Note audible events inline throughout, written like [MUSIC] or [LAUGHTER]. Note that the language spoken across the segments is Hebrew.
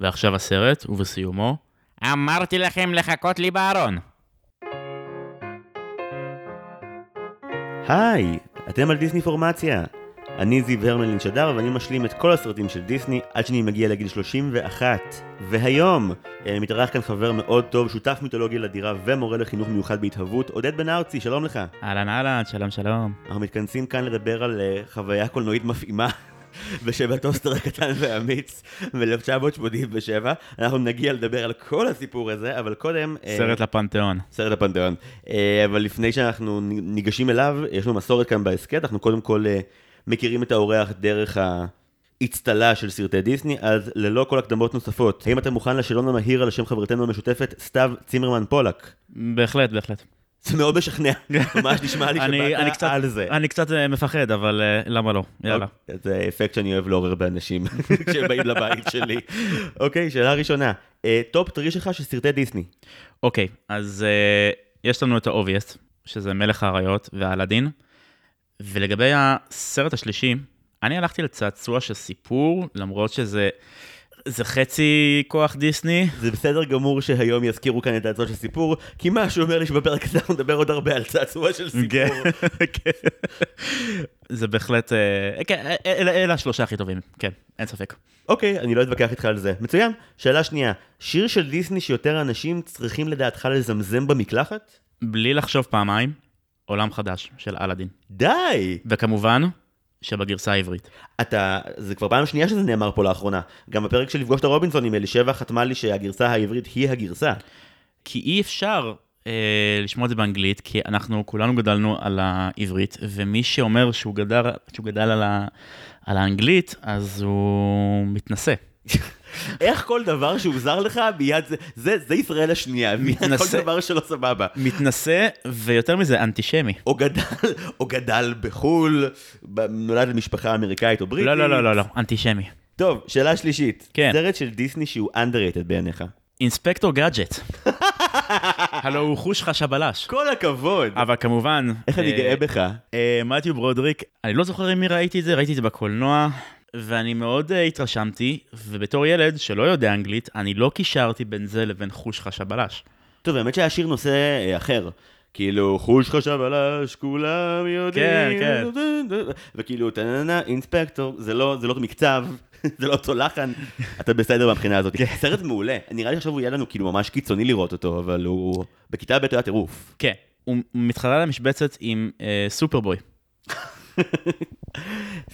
ועכשיו הסרט, ובסיומו, אמרתי לכם לחכות לי בארון. היי, אתם על דיסני פורמציה. אני זיו הרמלין שדר ואני משלים את כל הסרטים של דיסני עד שאני מגיע לגיל 31. והיום אה, מתארח כאן חבר מאוד טוב, שותף מיתולוגי לדירה ומורה לחינוך מיוחד בהתהוות, עודד בן ארצי, שלום לך. אהלן אהלן, שלום שלום. אנחנו מתכנסים כאן לדבר על אה, חוויה קולנועית מפעימה. בשם הטוסטר הקטן והאמיץ מ-1987. אנחנו נגיע לדבר על כל הסיפור הזה, אבל קודם... אה, סרט לפנתיאון. סרט הפנתיאון. אה, אבל לפני שאנחנו ניגשים אליו, יש לנו מסורת כאן בהסכת, אנחנו קודם כל אה, מכירים את האורח דרך האצטלה של סרטי דיסני, אז ללא כל הקדמות נוספות, האם אתה מוכן לשאלון המהיר על השם חברתנו המשותפת, סתיו צימרמן פולק? בהחלט, בהחלט. זה מאוד משכנע, ממש נשמע לי שבאת קצת- על זה. אני קצת אה, מפחד, אבל אה, למה לא? יאללה. זה אפקט שאני אוהב לעורר באנשים [LAUGHS] כשהם באים לבית שלי. אוקיי, שאלה ראשונה. אה, top three שלך של סרטי דיסני. אוקיי, אז יש לנו את ה obvious, שזה מלך האריות ואלאדין, ולגבי הסרט השלישי, אני הלכתי לצעצוע של סיפור, למרות שזה זה חצי כוח דיסני. זה בסדר גמור שהיום יזכירו כאן את הצעצוע של סיפור, כי משהו אומר לי שבפרק הזה אנחנו נדבר עוד הרבה על צעצוע של סיפור. כן. זה בהחלט, אה, כן, אלה אלה השלושה הכי טובים, כן, אין ספק. אוקיי, אני לא אתווכח איתך על זה. מצוין. שאלה שנייה, שיר של דיסני שיותר אנשים צריכים לדעתך לזמזם במקלחת? בלי לחשוב פעמיים, עולם חדש של אלאדין. די! וכמובן, שבגרסה העברית. אתה, זה כבר פעם שנייה שזה נאמר פה לאחרונה. גם בפרק של לפגוש את הרובינסונים, אלישבע חתמה לי שהגרסה העברית היא הגרסה. כי אי אפשר אה, לשמוע את זה באנגלית, כי אנחנו כולנו גדלנו על העברית, ומי שאומר שהוא גדל, שהוא גדל על, ה, על האנגלית, אז הוא מתנשא. [LAUGHS] איך כל דבר שהוא זר לך, מיד זה, זה, זה ישראל השנייה, מיד כל. דבר שלא סבבה. מתנשא, ויותר מזה, אנטישמי. או גדל, או גדל בחו"ל, נולד למשפחה אמריקאית או בריטית. לא, לא, לא, לא, לא, אנטישמי. טוב, שאלה שלישית. כן. סרט של דיסני שהוא underrated בעיניך. אינספקטור גאדג'ט. הלו הוא חוש חש הבלש. כל הכבוד. אבל כמובן... איך אני אה, גאה בך. אה, מתיו ברודריק, אני לא זוכר עם מי ראיתי את זה, ראיתי את זה בקולנוע, ואני מאוד אה, התרשמתי, ובתור ילד שלא יודע אנגלית, אני לא קישרתי בין זה לבין חוש חש הבלש. טוב, האמת שהיה שיר נושא אה, אחר. כאילו, חוש חשב עלש, כולם יודעים. כן, וכאילו, טננה, אינספקטור, זה לא, זה לא מקצב, [LAUGHS] זה לא אותו לחן. אתה בסדר מהבחינה הזאת. סרט מעולה. נראה לי עכשיו הוא יהיה לנו כאילו ממש קיצוני לראות אותו, אבל הוא... בכיתה ב' היה טירוף. כן, הוא מתחרה על המשבצת עם אה, סופרבוי. [LAUGHS]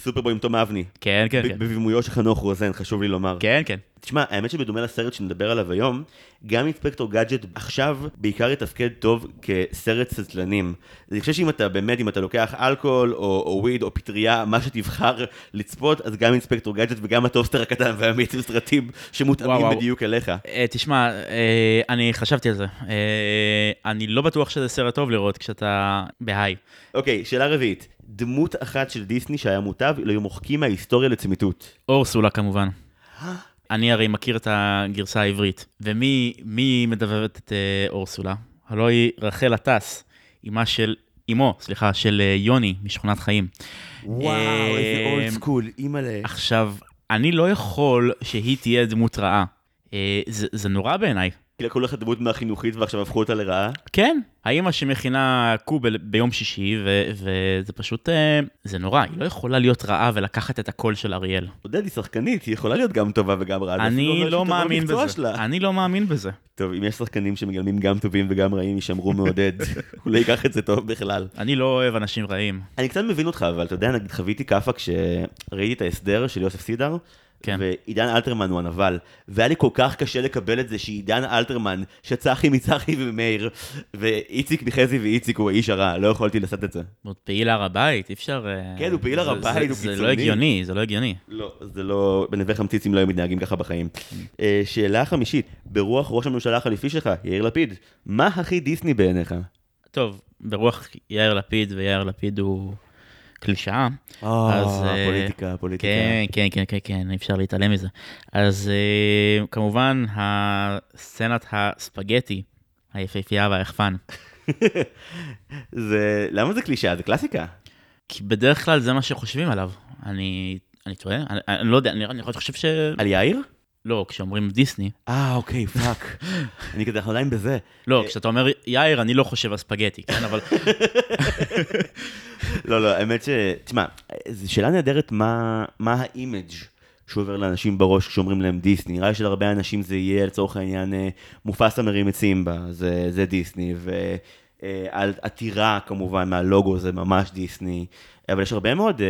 סופרבוי עם תום אבני. כן, כן, כן. בבימויו של חנוך רוזן, חשוב לי לומר. כן, כן. תשמע, האמת שבדומה לסרט שנדבר עליו היום, גם אינספקטור גאדג'ט עכשיו בעיקר יתפקד טוב כסרט סטלנים. אני חושב שאם אתה באמת, אם אתה לוקח אלכוהול או, או weed או פטריה, מה שתבחר לצפות, אז גם אינספקטור גאדג'ט וגם הטוסטר הקטן והאמיץ הם סרטים שמותאמים וואו, וואו. בדיוק אליך. אה, תשמע, אה, אני חשבתי על זה. אה, אני לא בטוח שזה סרט טוב לראות כשאתה בהיי. אוקיי, שאלה רביעית. דמות אחת של דיסני שהיה מוטב, לא היו מוחקים מההיסטוריה לצמיתות. אורסולה כמובן. אני הרי מכיר את הגרסה העברית. ומי מי מדברת את אה, אורסולה? הלוא היא רחל עטס, אמה של, אמו, סליחה, של אה, יוני משכונת חיים. וואו, איזה אה, אולד סקול, אימא'לה. עכשיו, אני לא יכול שהיא תהיה דמות רעה. זה, זה נורא בעיניי. לקחו לך דמות מהחינוכית ועכשיו הפכו אותה לרעה. כן, האימא שמכינה קובל ביום שישי, ו- וזה פשוט, אה, זה נורא, היא לא יכולה להיות רעה ולקחת את הקול של אריאל. עודד היא שחקנית, היא יכולה להיות גם טובה וגם רעה. אני לא טובה מאמין בזה. שלה. אני לא מאמין בזה. טוב, אם יש שחקנים שמגלמים גם טובים וגם רעים, יישמרו מעודד. [LAUGHS] הוא לא ייקח את זה טוב בכלל. אני לא אוהב אנשים רעים. אני קצת מבין אותך, אבל אתה יודע, נגיד חוויתי כאפה כשראיתי את ההסדר של יוסף סידר, כן. ועידן אלתרמן הוא הנבל, והיה לי כל כך קשה לקבל את זה שעידן אלתרמן, שצחי מצחי ומאיר, ואיציק מחזי ואיציק הוא האיש הרע, לא יכולתי לשאת את זה. עוד פעיל הר הבית, אי אפשר... אה, כן, הוא פעיל הר זה- הבית, זה- הוא זה קיצוני. לא הגיוני, זה לא הגיוני. לא, זה לא, בנווה חמציצים לא היו מתנהגים ככה בחיים. אה, שאלה חמישית, ברוח ראש הממשלה החליפי שלך, יאיר לפיד, מה הכי דיסני בעיניך? טוב, ברוח יאיר לפיד, ויאיר לפיד הוא קלישאה. אז, אה, פוליטיקה, פוליטיקה. כן, כן, כן, כן, כן, אי אפשר להתעלם מזה. אז אה, כמובן, הסצנת הספגטי, היפהפייה והיחפן. [LAUGHS] זה, למה זה קלישאה? זה קלאסיקה. כי בדרך כלל זה מה שחושבים עליו. אני, אני טועה? אני, אני לא יודע, אני, אני חושב ש... על יאיר? לא, כשאומרים דיסני. אה, אוקיי, fuck. [LAUGHS] אני כזה, אנחנו עדיין בזה. לא, כשאתה אומר יאיר, אני לא חושב על ספגטי, כן? אבל... [LAUGHS] לא, לא, האמת ש... תשמע, זו שאלה נהדרת מה, ה image שעובר לאנשים בראש כשאומרים להם דיסני. נראה לי שלהרבה אנשים זה יהיה לצורך העניין אה, מופאסה מרים את סימבה, זה, זה דיסני, והטירה כמובן מהלוגו זה ממש דיסני, אבל יש הרבה מאוד אה,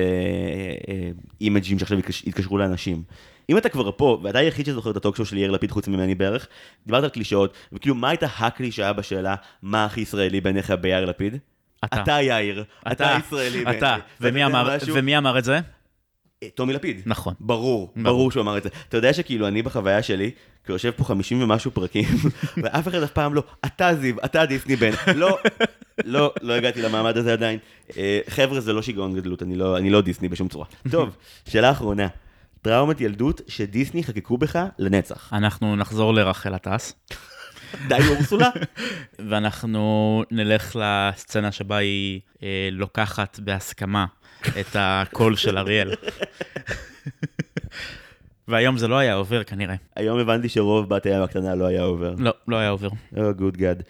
אה, אימג'ים שעכשיו יתקשרו לאנשים. אם אתה כבר פה, ואתה היחיד שזוכר את הטוקשו של יאיר לפיד חוץ ממני בערך, דיברת על קלישאות, וכאילו מה הייתה הקלישאה בשאלה מה הכי ישראלי בעיניך ביאיר לפיד? אתה. אתה יאיר, אתה ישראלי בעיניי. אתה. ומי אמר-? ומי אמר את זה? אה, טומי לפיד. נכון. ברור, ברור. ברור שהוא אמר את זה. אתה יודע שכאילו אני בחוויה שלי, כי יושב פה 50 ומשהו פרקים, [LAUGHS] ואף אחד אף פעם לא, אתה זיו, אתה דיסני בן. [LAUGHS] לא, לא, לא הגעתי למעמד הזה עדיין. אה, חבר'ה, זה לא שיגעון גדלות, אני לא, אני לא דיסני בשום צורה. טוב, שאלה אחרונה. טראומת ילדות שדיסני חקקו בך לנצח. אנחנו נחזור לרחל עטס, [LAUGHS] די אורסולה? [LAUGHS] ואנחנו נלך לסצנה שבה היא אה, לוקחת בהסכמה את הקול של אריאל. [LAUGHS] והיום זה לא היה עובר כנראה. היום הבנתי שרוב בת הים הקטנה לא היה עובר. לא, לא היה עובר. או, גוד גאד.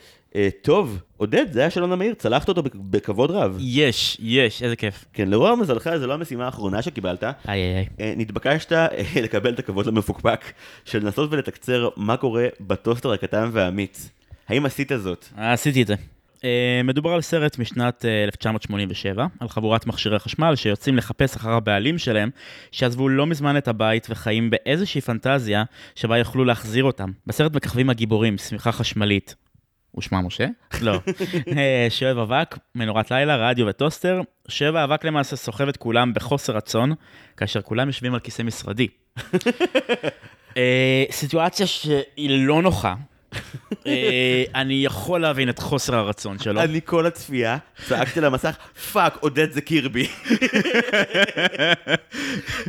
טוב, עודד, זה היה שאלון המהיר, צלחת אותו בכ- בכבוד רב. יש, יש, איזה כיף. כן, לרוע מזלך, זו לא המשימה האחרונה שקיבלת. איי איי איי. אה, נתבקשת אה, לקבל את הכבוד למפוקפק של לנסות ולתקצר מה קורה בטוסטר הקטן והאמיץ. האם עשית זאת? עשיתי את זה. אה, מדובר על סרט משנת אה, 1987, על חבורת מכשירי חשמל שיוצאים לחפש אחר הבעלים שלהם, שעזבו לא מזמן את הבית וחיים באיזושהי פנטזיה שבה יוכלו להחזיר אותם. בסרט מככבים הגיבורים, שמיכה חשמלית. הוא שמע משהו? לא. [LAUGHS] אה, שואב אבק, מנורת לילה, רדיו וטוסטר. שואב האבק למעשה סוחב את כולם בחוסר רצון, כאשר כולם יושבים על כיסא משרדי. [LAUGHS] אה, סיטואציה שהיא לא נוחה. [LAUGHS] אה, אני יכול להבין את חוסר הרצון שלו. אני כל הצפייה צעקתי למסך, fuck, עודד זה קירבי. [LAUGHS]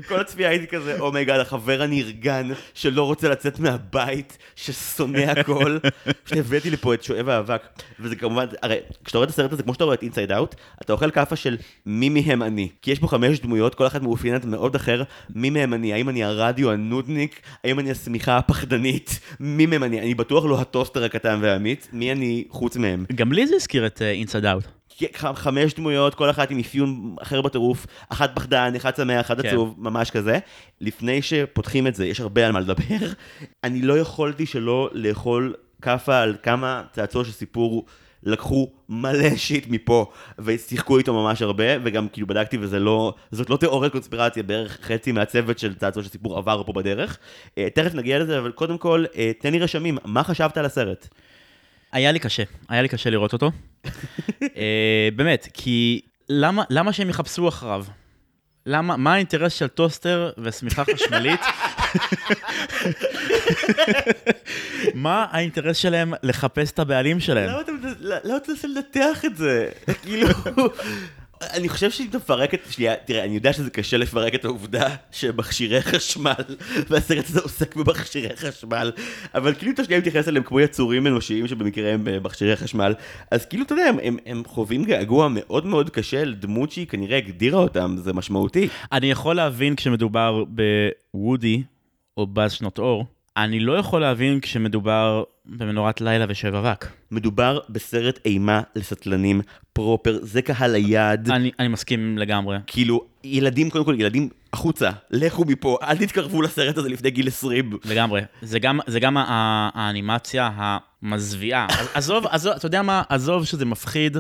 כל הצפייה הייתי כזה, oh my god, החבר הנרגן שלא רוצה לצאת מהבית, ששונא הכל. [LAUGHS] הבאתי לפה את שואב האבק. וזה כמובן, הרי כשאתה רואה את הסרט הזה, כמו שאתה רואה את אינסייד אאוט, אתה אוכל כאפה של מי מהם אני. כי יש פה חמש דמויות, כל אחת מאופיינת מאוד אחר, מי מהם אני. האם אני הרדיו הנודניק? האם אני השמיכה הפחדנית? מי מהם אני? אני בטוח לא הטוסטר הקטן והאמיץ. מי אני חוץ מהם? גם לי זה הזכיר את אינסייד אאוט. ח- חמש דמויות, כל אחת עם אפיון אחר בטירוף, אחת פחדן, אחד שמח, אחד כן. עצוב, ממש כזה. לפני שפותחים את זה, יש הרבה על מה לדבר. [LAUGHS] אני לא יכולתי שלא לאכול כאפה על כמה צעצוע של סיפור לקחו מלא שיט מפה, ושיחקו איתו ממש הרבה, וגם כאילו בדקתי וזה לא, זאת לא תיאוריית קונספירציה, בערך חצי מהצוות של צעצוע של סיפור עבר פה בדרך. אה, תכף נגיע לזה, אבל קודם כל, אה, תן לי רשמים, מה חשבת על הסרט? היה לי קשה, היה לי קשה לראות אותו. [LAUGHS] אה, באמת, כי למה, למה שהם יחפשו אחריו? למה, מה האינטרס של טוסטר ושמיכה חשמלית? מה האינטרס שלהם לחפש את הבעלים שלהם? למה אתה מנסה לנתח את זה? כאילו... אני חושב שאם תפרק את... שנייה, תראה, אני יודע שזה קשה לפרק את העובדה שמכשירי חשמל, והסרט הזה עוסק במכשירי חשמל, אבל כאילו אתה שנייה מתייחס אליהם כמו יצורים אנושיים שבמקרה הם אה, מכשירי חשמל, אז כאילו, אתה יודע, הם, הם, הם חווים געגוע מאוד מאוד קשה לדמות שהיא כנראה הגדירה אותם, זה משמעותי. אני יכול להבין כשמדובר בוודי או באז שנות אור, אני לא יכול להבין כשמדובר במנורת לילה ושואב אבק. מדובר בסרט אימה לסטלנים פרופר, זה קהל היעד. אני, אני מסכים לגמרי. כאילו, ילדים, קודם כל, ילדים, החוצה, לכו מפה, אל תתקרבו לסרט הזה לפני גיל 20. לגמרי. זה גם, זה גם האנימציה המזוויעה. [LAUGHS] עזוב, עזוב, אתה יודע מה? עזוב שזה מפחיד.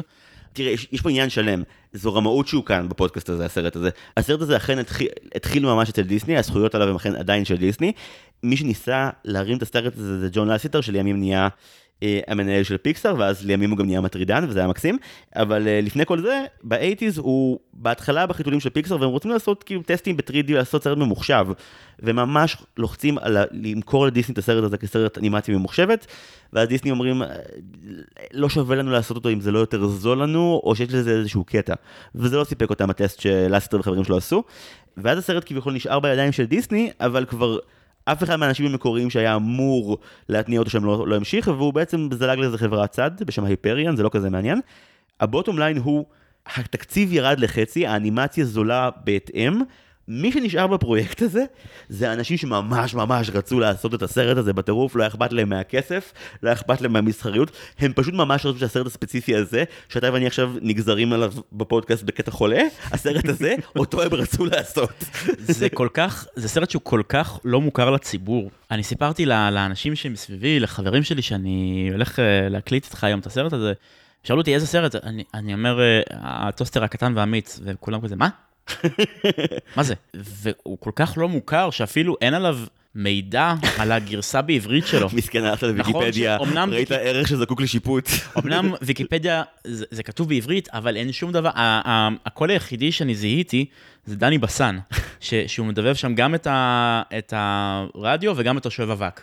תראה, יש, יש פה עניין שלם, זו רמאות שהוא כאן בפודקאסט הזה, הסרט הזה. הסרט הזה אכן התחיל, התחיל ממש אצל דיסני, הזכויות עליו הם אכן עדיין של דיסני. מי שניסה להרים את הסרט הזה זה ג'ון לסיטר, שלימים נהיה המנהל של פיקסאר, ואז לימים הוא גם נהיה מטרידן, וזה היה מקסים. אבל אה, לפני כל זה, באייטיז הוא בהתחלה בחיתולים של פיקסאר, והם רוצים לעשות כאילו טסטים ב-3D, לעשות סרט ממוחשב. וממש לוחצים על למכור לדיסני את הסרט הזה כסרט אנימציה ממוחשבת, ואז דיסני אומרים, "אה, לא שווה לנו לעשות אותו אם זה לא יותר זול לנו, או שיש לזה איזשהו קטע. וזה לא סיפק אותם הטסט שלסטר וחברים שלו עשו. ואז הסרט כביכול נשאר בידיים של דיסני, אבל כבר אף אחד מהאנשים המקוריים שהיה אמור להתניע אותו שם לא, לא המשיך, והוא בעצם זלג לאיזה חברת צד בשם ההיפריאן, זה לא כזה מעניין. הבוטום ליין הוא, התקציב ירד לחצי, האנימציה זולה בהתאם, מי שנשאר בפרויקט הזה, זה אנשים שממש ממש רצו לעשות את הסרט הזה בטירוף, לא אכפת להם מהכסף, לא אכפת להם מהמסחריות, הם פשוט ממש רצו שהסרט הספציפי הזה, שאתה ואני עכשיו נגזרים עליו בפודקאסט בקטע חולה, הסרט הזה, [LAUGHS] אותו הם רצו לעשות. זה כל כך, זה סרט שהוא כל כך לא מוכר לציבור. אני סיפרתי לאנשים שמסביבי, לחברים שלי, שאני הולך אה, להקליט איתך היום את הסרט הזה, שאלו אותי איזה סרט, אני, אני אומר, אה, הטוסטר הקטן והאמיץ, וכולם כזה, מה? [LAUGHS] מה זה? והוא כל כך לא מוכר, שאפילו אין עליו מידע על הגרסה בעברית שלו. מסכן, הלכת לוויקיפדיה, שאומנם ראית ערך שזקוק לשיפוט. אמנם [LAUGHS] ויקיפדיה זה, זה כתוב בעברית, אבל אין שום דבר, הקול היחידי שאני זיהיתי זה דני בסן, ש, שהוא מדבב שם גם את, ה, את הרדיו וגם את השואב אבק.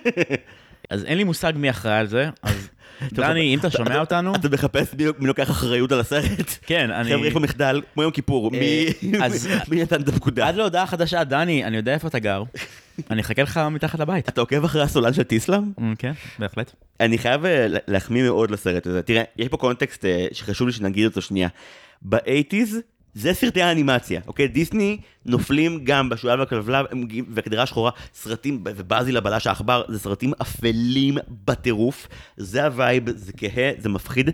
[LAUGHS] אז אין לי מושג מי אחראי על זה, אז דני, אם אתה שומע אותנו, אתה מחפש מי מי לוקח אחריות על הסרט? כן, אני... חבר'ה, יש פה מחדל, כמו יום כיפור, מי [LAUGHS] אז- מי נתן את הפקודה? עד להודעה חדשה, דני, אני יודע איפה אתה גר, אני אחכה לך מתחת לבית. אתה עוקב אחרי הסולן של טיסלאם? כן, בהחלט. אני חייב אה, להחמיא מאוד לסרט הזה. תראה, יש פה context אה, שחשוב לי שנגיד אותו שנייה. ב eighties זה סרטי האנימציה, אוקיי? דיסני נופלים גם בשועל והכלבלב והקדרה השחורה, סרטים, ובאזיל הבלש העכבר, זה סרטים אפלים בטירוף. זה ה vibe, זה כהה, זה מפחיד.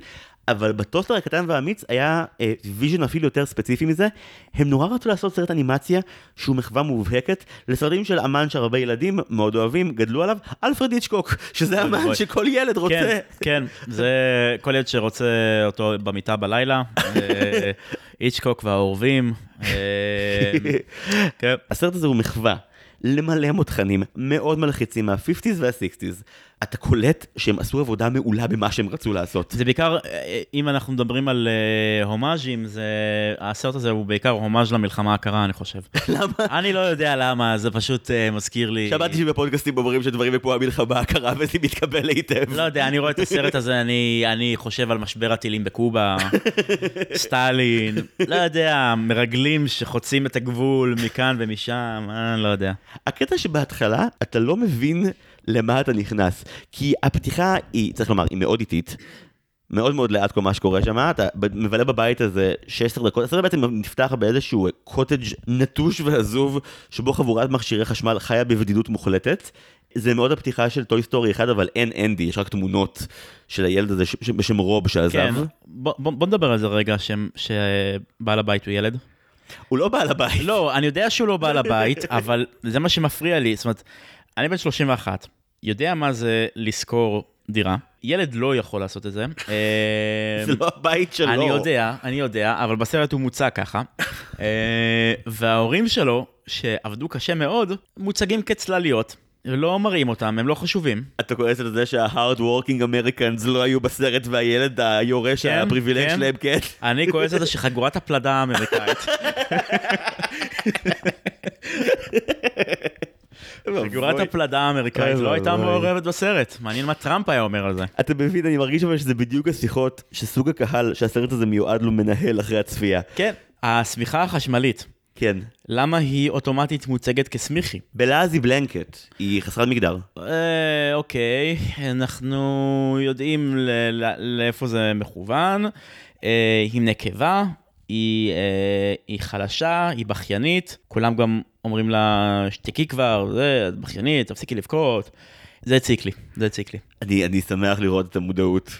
אבל בטוסטר הקטן והאמיץ היה אה, vision אפילו יותר ספציפי מזה. הם נורא רצו לעשות סרט אנימציה שהוא מחווה מובהקת לסרטים של אמן שהרבה ילדים מאוד אוהבים, גדלו עליו, אלפרד היצ'קוק, שזה אמן. שכל ילד רוצה. כן, כן, זה כל ילד שרוצה אותו במיטה בלילה, [LAUGHS] אה, היצ'קוק והעורבים. אה, [LAUGHS] כן. הסרט הזה הוא מחווה למלא מותחנים מאוד מלחיצים מה-50's וה-60's. אתה קולט שהם עשו עבודה מעולה במה שהם רצו לעשות. זה בעיקר, אה, אם אנחנו מדברים על אה, הומאז'ים, זה, הסרט הזה הוא בעיקר הומאז' למלחמה הקרה, אני חושב. [LAUGHS] למה? אני לא יודע למה, זה פשוט אה, מזכיר לי... שמעתי שבפודקאסטים אומרים שדברים כמו המלחמה הקרה וזה מתקבל היטב. לא יודע, אני רואה את הסרט הזה, אני, אני חושב על משבר הטילים בקובה, [LAUGHS] סטלין, לא יודע, מרגלים שחוצים את הגבול מכאן ומשם, אני לא יודע. הקטע שבהתחלה אתה לא מבין למה אתה נכנס. כי הפתיחה היא, צריך לומר, היא מאוד איטית. מאוד מאוד לאט כל מה שקורה שם, אתה מבלה בבית הזה 16 דקות, הסרט בעצם נפתח באיזשהו קוטג' נטוש ועזוב, שבו חבורת מכשירי חשמל חיה בבדידות מוחלטת. זה מאוד הפתיחה של טוי סטורי 1, אבל אין אנדי, יש רק תמונות של הילד הזה ש- בשם רוב שעזב. כן, בוא, בוא, בוא נדבר על זה רגע, ש, שבעל הבית הוא ילד. הוא לא בעל הבית. לא, אני יודע שהוא לא בעל הבית, אבל זה מה שמפריע לי. זאת אומרת, אני בן 31, יודע מה זה לשכור דירה. ילד לא יכול לעשות את זה. [LAUGHS] זה לא הבית שלו. אני יודע, אני יודע, אבל בסרט הוא מוצג ככה. [LAUGHS] אה, וההורים שלו, שעבדו קשה מאוד, מוצגים כצלליות. לא מראים אותם, הם לא חשובים. אתה כועס על זה שה-hard working Americans לא היו בסרט והילד היורש כן, הפריבילג כן. שלהם כן. אני כועס על זה שחגורת הפלדה האמריקאית, [LAUGHS] חגורת הפלדה האמריקאית אוי לא הייתה ואבוי. מעורבת בסרט. מעניין מה טראמפ היה אומר על זה. אתה מבין, אני מרגיש אבל שזה בדיוק השיחות שסוג הקהל שהסרט הזה מיועד לו מנהל אחרי הצפייה. כן. השמיכה החשמלית, כן. למה היא אוטומטית מוצגת כסמיכי? בלעזי בלנקט, היא חסרת מגדר. אה, אוקיי, אנחנו יודעים לאיפה זה מכוון. אה, היא נקבה, היא, אה, היא חלשה, היא בכיינית, כולם גם אומרים לה, שתקי כבר, זה, את בכיינית, תפסיקי לבכות. זה הציק לי, זה הציק לי. אני, אני שמח לראות את המודעות,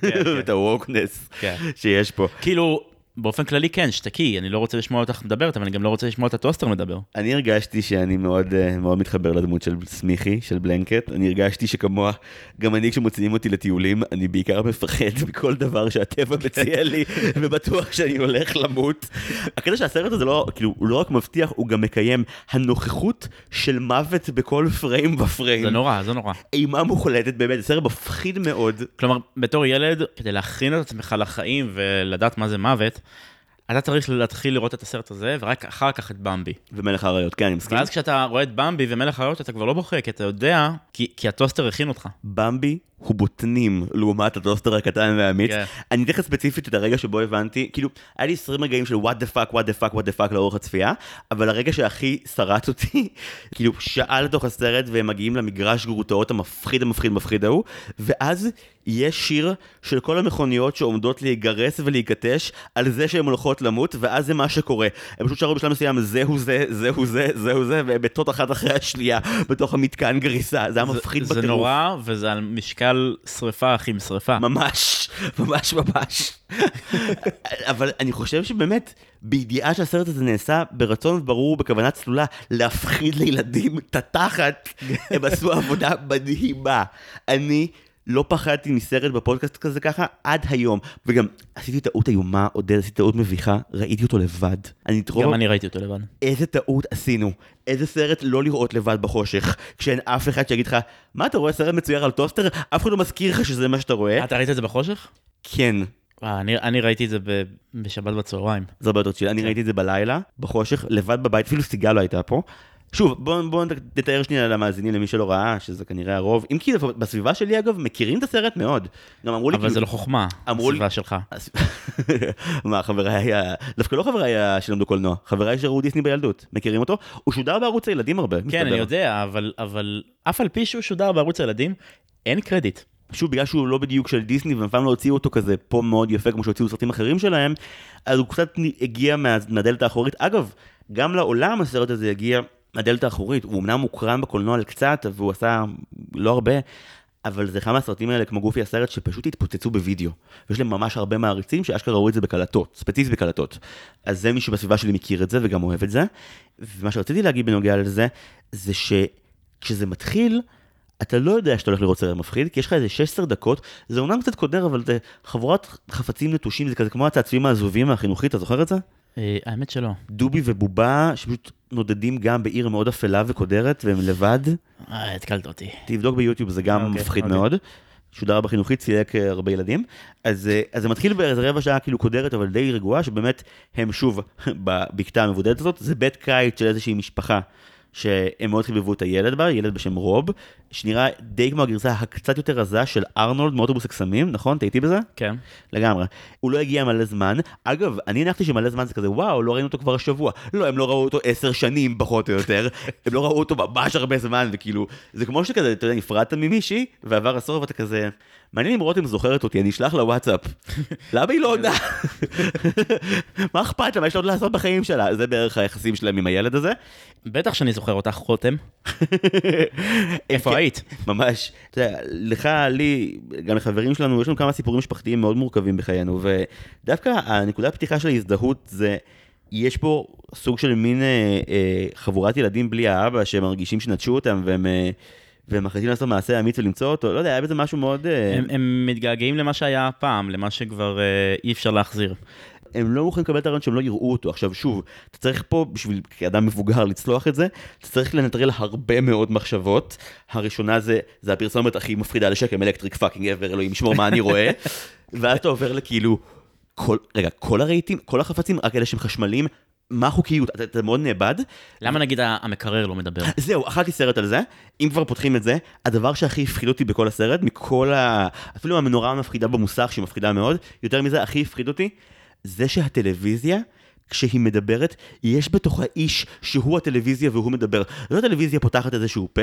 כן. [LAUGHS] את הווקנס כן. שיש פה. כאילו, באופן כללי כן, שתקי, אני לא רוצה לשמוע אותך מדברת, אבל אני גם לא רוצה לשמוע את הטוסטר מדבר. אני הרגשתי שאני מאוד, אה, מאוד מתחבר לדמות של סמיכי, של בלנקט. אני הרגשתי שכמוה, גם אני כשמוציאים אותי לטיולים, אני בעיקר מפחד [LAUGHS] מכל דבר שהטבע מציע לי, ובטוח שאני הולך למות. הקטע שהסרט הזה לא, כאילו, הוא לא רק מבטיח, הוא גם מקיים הנוכחות של מוות בכל פריים ופריים. זה נורא, זה נורא. אימה מוחלטת באמת, סרט מפחיד מאוד. כלומר, בתור ילד, כדי להכין את עצמך לחיים ולדעת מה זה מוות, אתה צריך להתחיל לראות את הסרט הזה, ורק אחר כך את במבי. ומלך האריות, כן, אני מסכים. ואז כשאתה רואה את במבי ומלך האריות, אתה כבר לא בוכה, כי אתה יודע, כי, כי הטוסטר הכין אותך. במבי הוא בוטנים לעומת הטוסטר הקטן והאמיץ. כן. אני אתן לך ספציפית את הרגע שבו הבנתי, כאילו, היה לי 20 רגעים של what the fuck, what the fuck, what the fuck לאורך הצפייה, אבל הרגע שהכי שרט אותי, [LAUGHS] כאילו, שעה לתוך הסרט והם מגיעים למגרש גרוטאות המפחיד המפחיד המפחיד ההוא, ואז יש שיר של כל המכוניות שעומדות להיגרס ולהיכתש על זה שהן הולכות למות, ואז זה מה שקורה. הם פשוט שרו בשלב מסוים, זהו זה, זהו זה, זהו זה, והם בתות אחת אחרי השנייה בתוך המתקן גריסה. זה היה מפחיד זה בטירוף. נורא, וזה על משקל שריפה אחים שריפה. ממש, ממש ממש. אבל אני חושב שבאמת, בידיעה שהסרט הזה נעשה ברצון ברור, בכוונה צלולה, להפחיד לילדים את התחת, הם עשו עבודה מדהימה. אני לא פחדתי מסרט בפודקאסט כזה ככה עד היום. וגם עשיתי טעות איומה, עודד, עשיתי טעות מביכה, ראיתי אותו לבד. אני את רוב... גם אני ראיתי אותו לבד. איזה טעות עשינו. איזה סרט לא לראות לבד בחושך, כשאין אף אחד שיגיד לך, מה אתה רואה סרט מצויר על טוסטר? אף אחד לא מזכיר לך שזה מה שאתה רואה. אתה ראית את זה בחושך? כן, אה, אני, אני ראיתי את זה ב, בשבת בצהריים. זה הרבה יותר צ'יל. אני ראיתי את זה בלילה, בחושך, לבד בבית, אפילו סיגל לא הייתה פה. שוב, בואו בוא נתאר שנייה למאזינים, למי שלא ראה, שזה כנראה הרוב. אם כי בסביבה שלי, אגב, מכירים את הסרט מאוד. גם אמרו לי, אבל זה לא חוכמה, אמרו לי- הסביבה שלך. [LAUGHS] מה, חבריי, דווקא לא חבריי שלמדו קולנוע, חבריי שראו דיסני בילדות, מכירים אותו? הוא שודר בערוץ הילדים הרבה, כן, מסתבר. אני יודע, אבל, אבל אף על פי שהוא שודר בערוץ הילדים, אין קרדיט. שוב, בגלל שהוא לא בדיוק של דיסני, והם פעם לא הוציאו אותו כזה פה מאוד יפה, כמו שהוציאו סרטים אחרים שלהם, אז הוא קצת הגיע מה- מהדלת האחורית. אגב, גם לעולם הסרט הזה הגיע מהדלת האחורית. הוא אמנם מוקרן בקולנוע על קצת, והוא עשה לא הרבה, אבל זה אחד מהסרטים האלה, כמו גופי הסרט, שפשוט התפוצצו בווידאו. ויש להם ממש הרבה מעריצים שאשכרה ראו את זה בקלטות, ספציפית בקלטות. אז זה מישהו בסביבה שלי מכיר את זה וגם אוהב את זה. ומה שרציתי להגיד בנוגע לזה, זה שכשזה מתחיל, אתה לא יודע שאתה הולך לראות סרט מפחיד, כי יש לך איזה 16 דקות, זה אומנם קצת קודר, אבל זה חבורת חפצים נטושים, זה כזה כמו הצעצועים העזובים החינוכית, אתה זוכר את זה? אה, האמת שלא. דובי ובובה, שפשוט נודדים גם בעיר מאוד אפלה וקודרת, והם לבד. אה, התקלת אותי. תבדוק ביוטיוב, זה גם אוקיי, מפחיד אוקיי. מאוד. שודר בחינוכית, צילק אה, הרבה ילדים. אז, אה, אז זה מתחיל באיזה רבע שעה כאילו קודרת, אבל די רגועה, שבאמת הם שוב [LAUGHS] בבקתה המבודדת הזאת, זה בית קיץ של איזושהי משפחה. שהם מאוד חיבבו את הילד בה, ילד בשם רוב, שנראה די כמו הגרסה הקצת יותר רזה של ארנולד מאוטובוס הקסמים, נכון? אתה איתי בזה? כן. לגמרי. הוא לא הגיע מלא זמן. אגב, אני הנחתי שמלא זמן זה כזה, וואו, לא ראינו אותו כבר השבוע. לא, הם לא ראו אותו עשר שנים, פחות או יותר. [LAUGHS] הם לא ראו אותו ממש הרבה זמן, וכאילו, זה כמו שכזה, אתה יודע, נפרדת ממישהי, ועבר עשור ואתה כזה, מעניין אם רותם זוכרת אותי, אני אשלח לה וואטסאפ. [LAUGHS] למה היא לא עונה? [LAUGHS] מה אכפת לה? מה יש לה עוד לעשות בחיים שלה? זה בערך היחסים שלהם עם הילד הזה. בטח שאני זוכר אותך, רותם. [LAUGHS] איפה כן. היית? ממש. אתה יודע, לך, לי, גם לחברים שלנו, יש לנו כמה סיפורים משפחתיים מאוד מורכבים בחיינו, ודווקא הנקודה הפתיחה של ההזדהות זה, יש פה סוג של מין אה, אה, חבורת ילדים בלי האבא, שמרגישים שנטשו אותם, והם... אה, והם מחליטים לעשות מעשה אמיץ ולמצוא אותו, לא יודע, היה בזה משהו מאוד... אה, הם, הם מתגעגעים למה שהיה פעם, למה שכבר אה, אי אפשר להחזיר. הם לא מוכנים לקבל את הרעיון שהם לא יראו אותו. עכשיו שוב, אתה צריך פה, בשביל כאדם מבוגר לצלוח את זה, אתה צריך לנטרל הרבה מאוד מחשבות. הראשונה זה, זה הפרסומת הכי מפחידה לשקם, electric fucking אבר, אלוהים ישמור מה אני רואה. [LAUGHS] ואז אתה עובר לכאילו, כל, רגע, כל הרהיטים, כל החפצים, רק אלה שהם חשמליים, מה החוקיות? אתה, אתה מאוד נאבד. למה נגיד המקרר לא מדבר? [LAUGHS] זהו, אכלתי סרט על זה. אם כבר פותחים את זה, הדבר שהכי הפחיד אותי בכל הסרט, מכל ה... אפילו המנורה המפחידה במוסך, שהיא מפחידה מאוד, יותר מזה, הכי הפחיד אותי, זה שהטלוויזיה, כשהיא מדברת, יש בתוכה איש שהוא הטלוויזיה והוא מדבר. לא הטלוויזיה פותחת איזשהו פה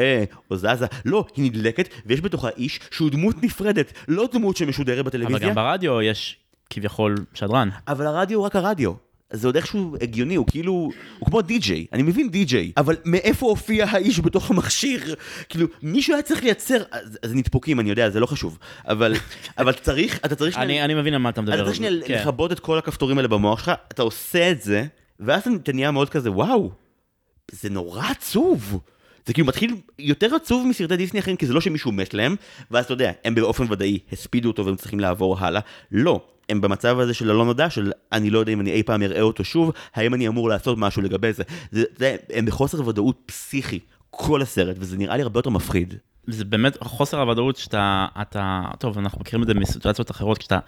או זזה, לא, היא נדלקת, ויש בתוכה איש שהוא דמות נפרדת, לא דמות שמשודרת אבל בטלוויזיה. גם ברדיו יש כביכול שדרן. אבל הרדיו הוא רק הרדיו. זה עוד איכשהו הגיוני, הוא כאילו, הוא כמו די-ג'יי, אני מבין די-ג'יי, אבל מאיפה הופיע האיש בתוך המכשיר? כאילו, מישהו היה צריך לייצר, אז, אז נדפוקים, אני יודע, זה לא חשוב, אבל, [LAUGHS] אבל צריך, אתה צריך אני אני מבין על מה אתה מדבר. אתה צריך שנייה כן. לכבות את כל הכפתורים האלה במוח שלך, אתה עושה את זה, ואז אתה נהיה מאוד כזה, וואו, זה נורא עצוב. זה כאילו מתחיל יותר עצוב מסרטי דיסני אחרים, כי זה לא שמישהו מת להם, ואז אתה יודע, הם באופן ודאי הספידו אותו והם צריכים לעבור הלאה. לא, הם במצב הזה של הלא נודע, של אני לא יודע אם אני אי פעם אראה אותו שוב, האם אני אמור לעשות משהו לגבי זה. זה, זה הם בחוסר ודאות פסיכי, כל הסרט, וזה נראה לי הרבה יותר מפחיד. זה באמת חוסר הוודאות שאתה, אתה, טוב, אנחנו מכירים את זה מסיטואציות אחרות, כשאתה,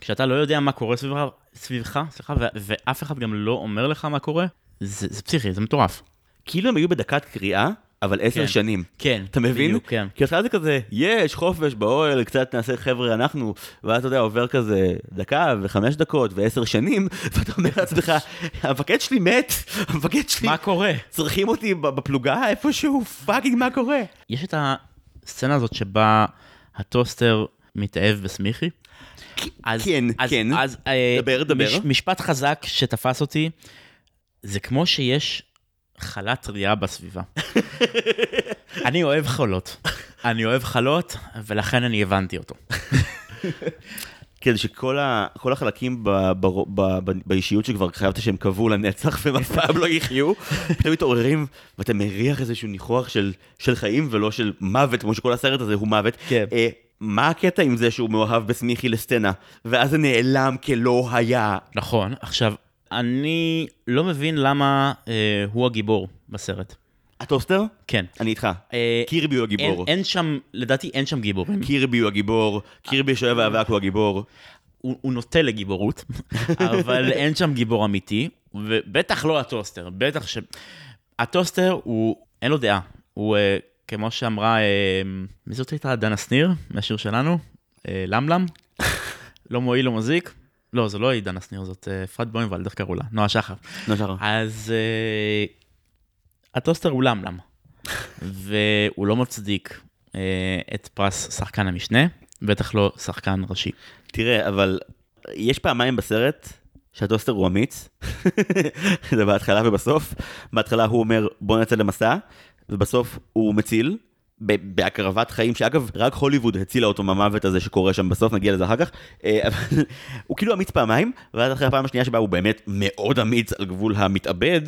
כשאתה לא יודע מה קורה סביבך, סביבך סליחה, ו, ואף אחד גם לא אומר לך מה קורה, זה, זה פסיכי, זה מטורף. כאילו הם היו בדקת קריאה, אבל עשר כן. שנים. כן, אתה מבין? בדיוק, כן. כי התחלה זה כזה, יש חופש באוהל, קצת נעשה חבר'ה אנחנו, ואז אתה יודע, עובר כזה דקה וחמש דקות ועשר שנים, [LAUGHS] ואתה אומר לעצמך, המפקד שלי מת, [LAUGHS] המפקד שלי, מה קורה? צריכים אותי בפלוגה איפשהו, fucking מה קורה? יש את הסצנה הזאת שבה הטוסטר מתאהב בסמיכי. אז, כן, אז, כן. אז, אה, דבר, דבר. מש, משפט חזק שתפס אותי, זה כמו שיש חולת טרייה בסביבה. אני אוהב חולות. אני אוהב חלות, ולכן אני הבנתי אותו. כן, שכל ה, החלקים ב, ב, ב, ב, באישיות שכבר חשבת שהם קבעו לנצח והם אף פעם לא יחיו, פתאום מתעוררים ואתה מריח איזשהו ניחוח של, של חיים ולא של מוות, כמו שכל הסרט הזה הוא מוות. כן. אה, מה הקטע עם זה שהוא מאוהב בסמיכי לסצנה, ואז זה נעלם כלא היה? נכון, עכשיו, אני לא מבין למה אה, הוא הגיבור בסרט. הטוסטר? כן. אני איתך. אה, קירבי הוא הגיבור. אין שם, לדעתי אין שם גיבורים. קירבי הוא הגיבור, קירבי שואב האבק הוא הגיבור. הוא, הוא נוטה לגיבורות, [LAUGHS] אבל אין שם גיבור אמיתי, ובטח לא הטוסטר, בטח ש... הטוסטר הוא, אין לו דעה. הוא, אה, כמו שאמרה, אה, מי זאת הייתה? דנה שניר, מהשיר שלנו? אה, למלם? [LAUGHS] לא מועיל, לא מזיק? לא, זו לא היא דנה שניר, זאת אה, אפרת בוימבלד, איך קראו לה? נועה שחר. נו, שחר. אז אה, הטוסטר הוא למלם, והוא לא מצדיק אה, את פרס שחקן המשנה, בטח לא שחקן ראשי. תראה, אבל יש פעמיים בסרט שהטוסטר הוא אמיץ, [LAUGHS] זה בהתחלה ובסוף. בהתחלה הוא אומר בוא נצא למסע, ובסוף הוא מציל. בהקרבת חיים, שאגב, רק הוליווד הצילה אותו מהמוות הזה שקורה שם בסוף, נגיע לזה אחר כך, אה, [LAUGHS] הוא כאילו אמיץ פעמיים, ואז אחרי הפעם השנייה שבה הוא באמת מאוד אמיץ על גבול המתאבד,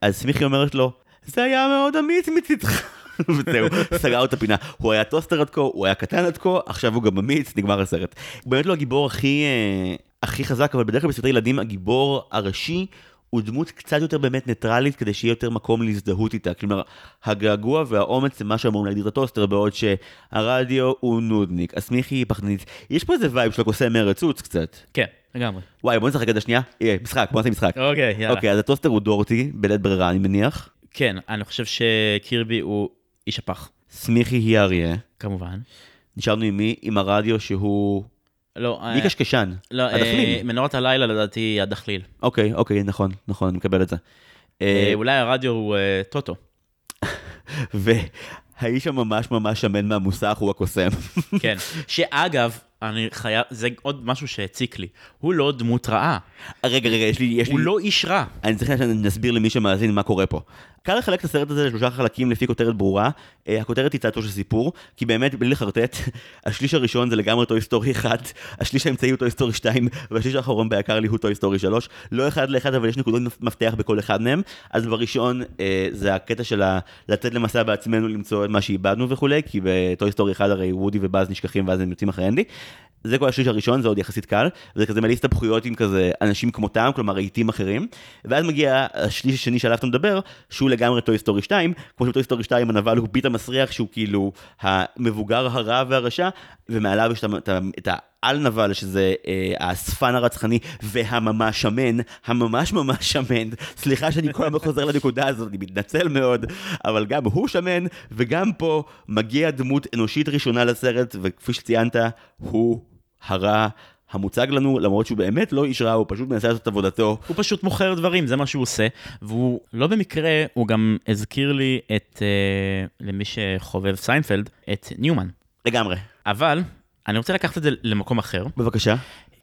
אז סמיכי אומרת לו, זה היה מאוד אמיץ מצידך. [LAUGHS] וזהו, סגר את הפינה. הוא היה טוסטר עד כה, הוא היה קטן עד כה, עכשיו הוא גם אמיץ, נגמר הסרט. הוא באמת לא הגיבור הכי, אה, הכי חזק, אבל בדרך כלל בסרטי ילדים הגיבור הראשי הוא דמות קצת יותר באמת ניטרלית, כדי שיהיה יותר מקום להזדהות איתה. כלומר, הגעגוע והאומץ זה מה שאמורים להגדיר את הטוסטר, בעוד שהרדיו הוא נודניק, הסמיכי היא פחדנית. יש פה איזה vibe של הקוסם מארץ עוץ קצת. כן, לגמרי. וואי, בוא נשחק את השנייה. יהיה, משחק, בוא נעשה משחק. אוקיי, יאללה. אוקיי, אז הטוסטר הוא דורטי, בלית ברירה, אני מניח. כן, אני חושב שקירבי הוא איש הפח, סמיכי היא אריה. כמובן. נשארנו עם מי? עם הרדיו שהוא... לא, מי אה, קשקשן? לא, אה, הדחליל. מנורת הלילה לדעתי הדחליל. אוקיי, אוקיי, נכון, נכון, אני מקבל את זה. אה, אולי הרדיו הוא טוטו. [LAUGHS] והאיש הממש ממש שמן מהמוסך הוא הקוסם. כן. [LAUGHS] שאגב, אני חייב, זה עוד משהו שהציק לי. הוא לא דמות רעה, רגע, רגע, יש לי... יש הוא לי... לא איש רע. אני צריך שנסביר למי שמאזין מה קורה פה. קל לחלק את הסרט הזה לשלושה חלקים לפי כותרת ברורה. אה, הכותרת היא צעצוע של סיפור, כי באמת, בלי לחרטט, [LAUGHS] השליש הראשון זה לגמרי טוי סטורי 1, השליש האמצעי הוא טוי סטורי 2, והשליש האחרון בעיקרון הוא טוי סטורי 3. לא אחד לאחד, אבל יש נקודות מפתח בכל אחד מהם. אז בראשון אה, זה הקטע של ה- לצאת למסע בעצמנו, למצוא את מה שאיבדנו וכולי, כי ב Toy Story 1 הרי וודי ובאז נשכחים ואז הם יוצאים אחרי אנדי. זה כל השליש הראשון, זה עוד יחסית קל, וזה כזה מלא הסתבכויות עם כזה אנשים כמותם, כלומר רהיטים אחרים, ואז מגיע השליש השני שעליו אתה מדבר, שהוא לגמרי Toy Story 2, כמו שב Toy Story 2 הנבל הוא פיט המסריח, שהוא כאילו המבוגר הרע והרשע, ומעליו יש את את את העל נבל, שזה אה, האספן הרצחני והממש שמן, הממש ממש שמן, סליחה שאני כל הזמן חוזר לנקודה הזאת, אני מתנצל מאוד, אבל גם הוא שמן, וגם פה מגיע דמות אנושית ראשונה לסרט, וכפי שציינת, הוא הרע המוצג לנו, למרות שהוא באמת לא איש רע, הוא פשוט מנסה לעשות את עבודתו. הוא פשוט מוכר דברים, זה מה שהוא עושה. והוא, לא במקרה, הוא גם הזכיר לי את, אה, למי שחובב סיינפלד, את ניומן. לגמרי. אבל, אני רוצה לקחת את זה למקום אחר. בבקשה.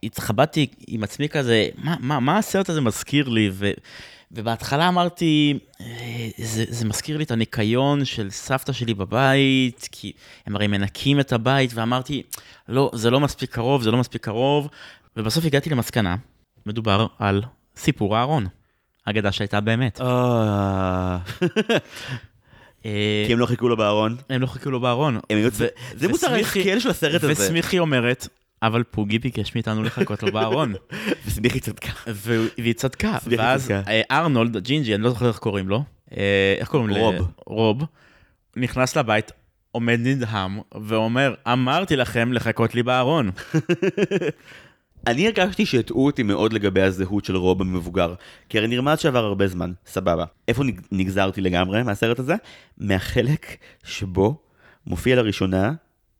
התחבטתי עם עצמי כזה, מה, מה, מה הסרט הזה מזכיר לי? ו, ובהתחלה אמרתי, "אה, זה, זה מזכיר לי את הניקיון של סבתא שלי בבית, כי הם הרי מנקים את הבית, ואמרתי, לא, זה לא מספיק קרוב, זה לא מספיק קרוב, ובסוף הגעתי למסקנה, מדובר על סיפור הארון, אגדה שהייתה באמת. אה, כי הם לא חיכו לו בארון. הם לא חיכו לו בארון. זה וסמיכי- ההשכל של הסרט הזה. וסמיכי אומרת, אבל פוגי ביקש מאיתנו לחכות לו בארון. [LAUGHS] וסמיכי צדקה. והיא צדקה, ואז. אה, ארנולד, ג'ינג'י, אני לא זוכר איך קוראים לו, אה, איך קוראים לו? רוב. רוב, נכנס לבית, עומד נדהם, ואומר, אמרתי לכם לחכות לי בארון. [LAUGHS] אני הרגשתי שהטעו אותי מאוד לגבי הזהות של רוב המבוגר, כי הרי נרמז שעבר הרבה זמן, סבבה. איפה נג- נגזרתי לגמרי מהסרט הזה? מהחלק שבו מופיע לראשונה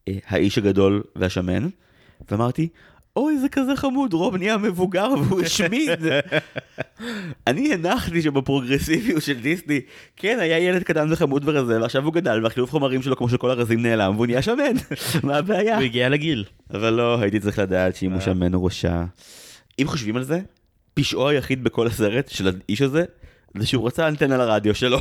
אה, האיש הגדול והשמן, ואמרתי, אוי, זה כזה חמוד, רוב נהיה מבוגר והוא [LAUGHS] השמיד. אני הנחתי שבפרוגרסיביות של דיסני, כן, היה ילד קטן וחמוד ורזה, ועכשיו הוא גדל, והחילוף חומרים שלו, כמו שכל הרזים נעלם, והוא נהיה שמן. [LAUGHS] מה הבעיה? הוא הגיע לגיל. אבל לא, הייתי צריך לדעת שאם הוא שמן הוא רשע. אם חושבים על זה, פשעו היחיד בכל הסרט של האיש הזה, זה שהוא רצה אנטנה לרדיו שלו.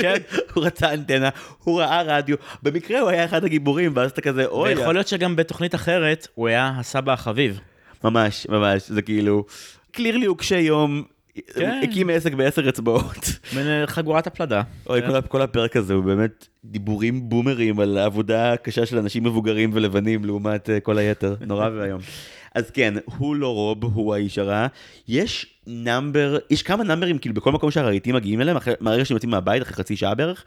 כן. [LAUGHS] הוא רצה אנטנה, הוא ראה רדיו, במקרה הוא היה אחד הגיבורים, ואז אתה כזה, אוי, ויכול להיות שגם בתוכנית אחרת הוא היה הסבא החביב. ממש, ממש, זה כאילו, קלירלי הוא קשה יום, כן. הקים עסק בעשר אצבעות. חגורת הפלדה. אוי, כל, ה- כל הפרק הזה הוא באמת דיבורים בומרים על העבודה הקשה של אנשים מבוגרים ולבנים לעומת uh, כל היתר, [LAUGHS] נורא ואיום. אז כן, הוא לא רוב, הוא האיש הרע. יש נאמבר, יש כמה נאמברים כאילו בכל מקום שהרהיטים מגיעים אליהם, אחרי, מהרגע שהם יוצאים מהבית, אחרי חצי שעה בערך,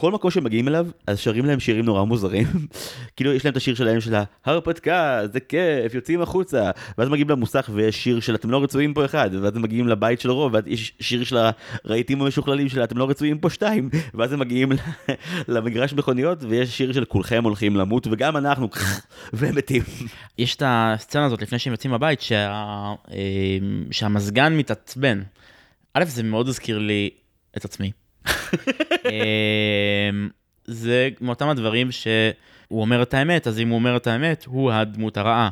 כל מקום שהם מגיעים אליו, אז שרים להם שירים נורא מוזרים. [LAUGHS] כאילו, יש להם את השיר שלהם של ההרפתקה, זה כיף, יוצאים החוצה. ואז מגיעים למוסך ויש שיר של אתם לא רצויים פה אחד, ואז הם מגיעים לבית של רוב, ואז יש שיר של הרהיטים המשוכללים של אתם לא רצויים פה שתיים, [LAUGHS] ואז הם מגיעים למגרש מכוניות, ויש שיר של כולכם הולכים למות, וגם אנחנו, [LAUGHS] והם מתים. יש את הסצנה הזאת לפני שהם יוצאים מהבית, שה... אה, שהמזגן מתעצבן. א', זה מאוד הזכיר לי את עצמי. [LAUGHS] אה, זה מאותם הדברים שהוא אומר את האמת, אז אם הוא אומר את האמת, הוא הדמות הרעה.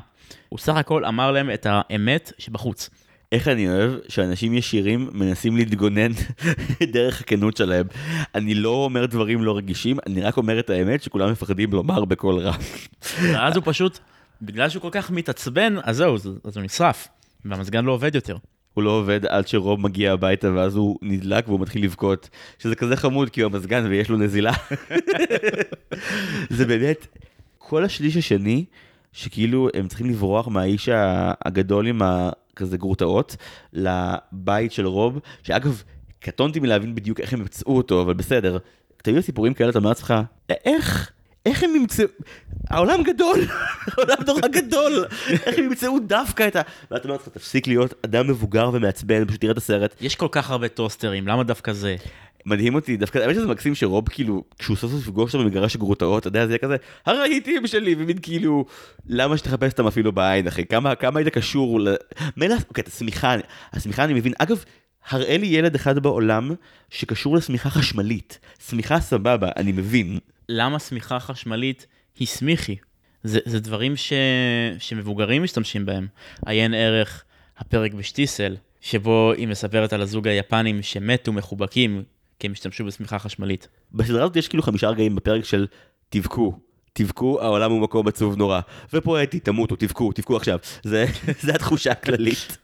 הוא סך הכל אמר להם את האמת שבחוץ. איך אני אוהב שאנשים ישירים מנסים להתגונן [LAUGHS] דרך הכנות שלהם. אני לא אומר דברים לא רגישים, אני רק אומר את האמת שכולם מפחדים לומר בקול רם. ואז הוא פשוט, בגלל שהוא כל כך מתעצבן, אז זהו, אז הוא נשרף. והמזגן לא עובד יותר. הוא לא עובד עד שרוב מגיע הביתה ואז הוא נדלק והוא מתחיל לבכות, שזה כזה חמוד כי הוא המזגן ויש לו נזילה. זה באמת, כל השליש השני, שכאילו הם צריכים לברוח מהאיש הגדול עם הכזה גרוטאות, לבית של רוב, שאגב, קטונתי מלהבין בדיוק איך הם ימצאו אותו, אבל בסדר. תמיד סיפורים כאלה אתה אומר לעצמך, איך? איך הם ימצאו, העולם גדול, [LAUGHS] העולם נורא גדול, איך הם ימצאו דווקא את ה... ואתה אומר לעצמך, תפסיק להיות אדם מבוגר ומעצבן, פשוט תראה את הסרט. יש כל כך הרבה טוסטרים, למה דווקא זה? מדהים אותי, דווקא, האמת שזה מקסים שרוב כאילו, כשהוא סוף סוף יפגוש אותו במגרש הגרוטאות, אתה יודע, זה יהיה כזה, הרהיטים שלי, ומין כאילו, למה שתחפש אותם אפילו בעין, אחי? כמה, כמה היית קשור ל... מילא, אוקיי, את השמיכה, השמיכה אני מבין, אגב, הראה לי ילד אחד בעולם שקשור לשמיכה חשמלית. שמיכה סבבה, אני מבין. למה שמיכה חשמלית היא סמיכי? זה, זה דברים ש... שמבוגרים משתמשים בהם. עיין ערך הפרק בשטיסל, שבו היא מספרת על הזוג היפנים שמתו מחובקים כי הם השתמשו בשמיכה חשמלית. בסדרה הזאת יש כאילו חמישה רגעים בפרק של תבכו. תבכו, העולם הוא מקום עצוב נורא. ופואטי, תמותו, תבכו, תבכו עכשיו. זה, [LAUGHS] זה התחושה הכללית.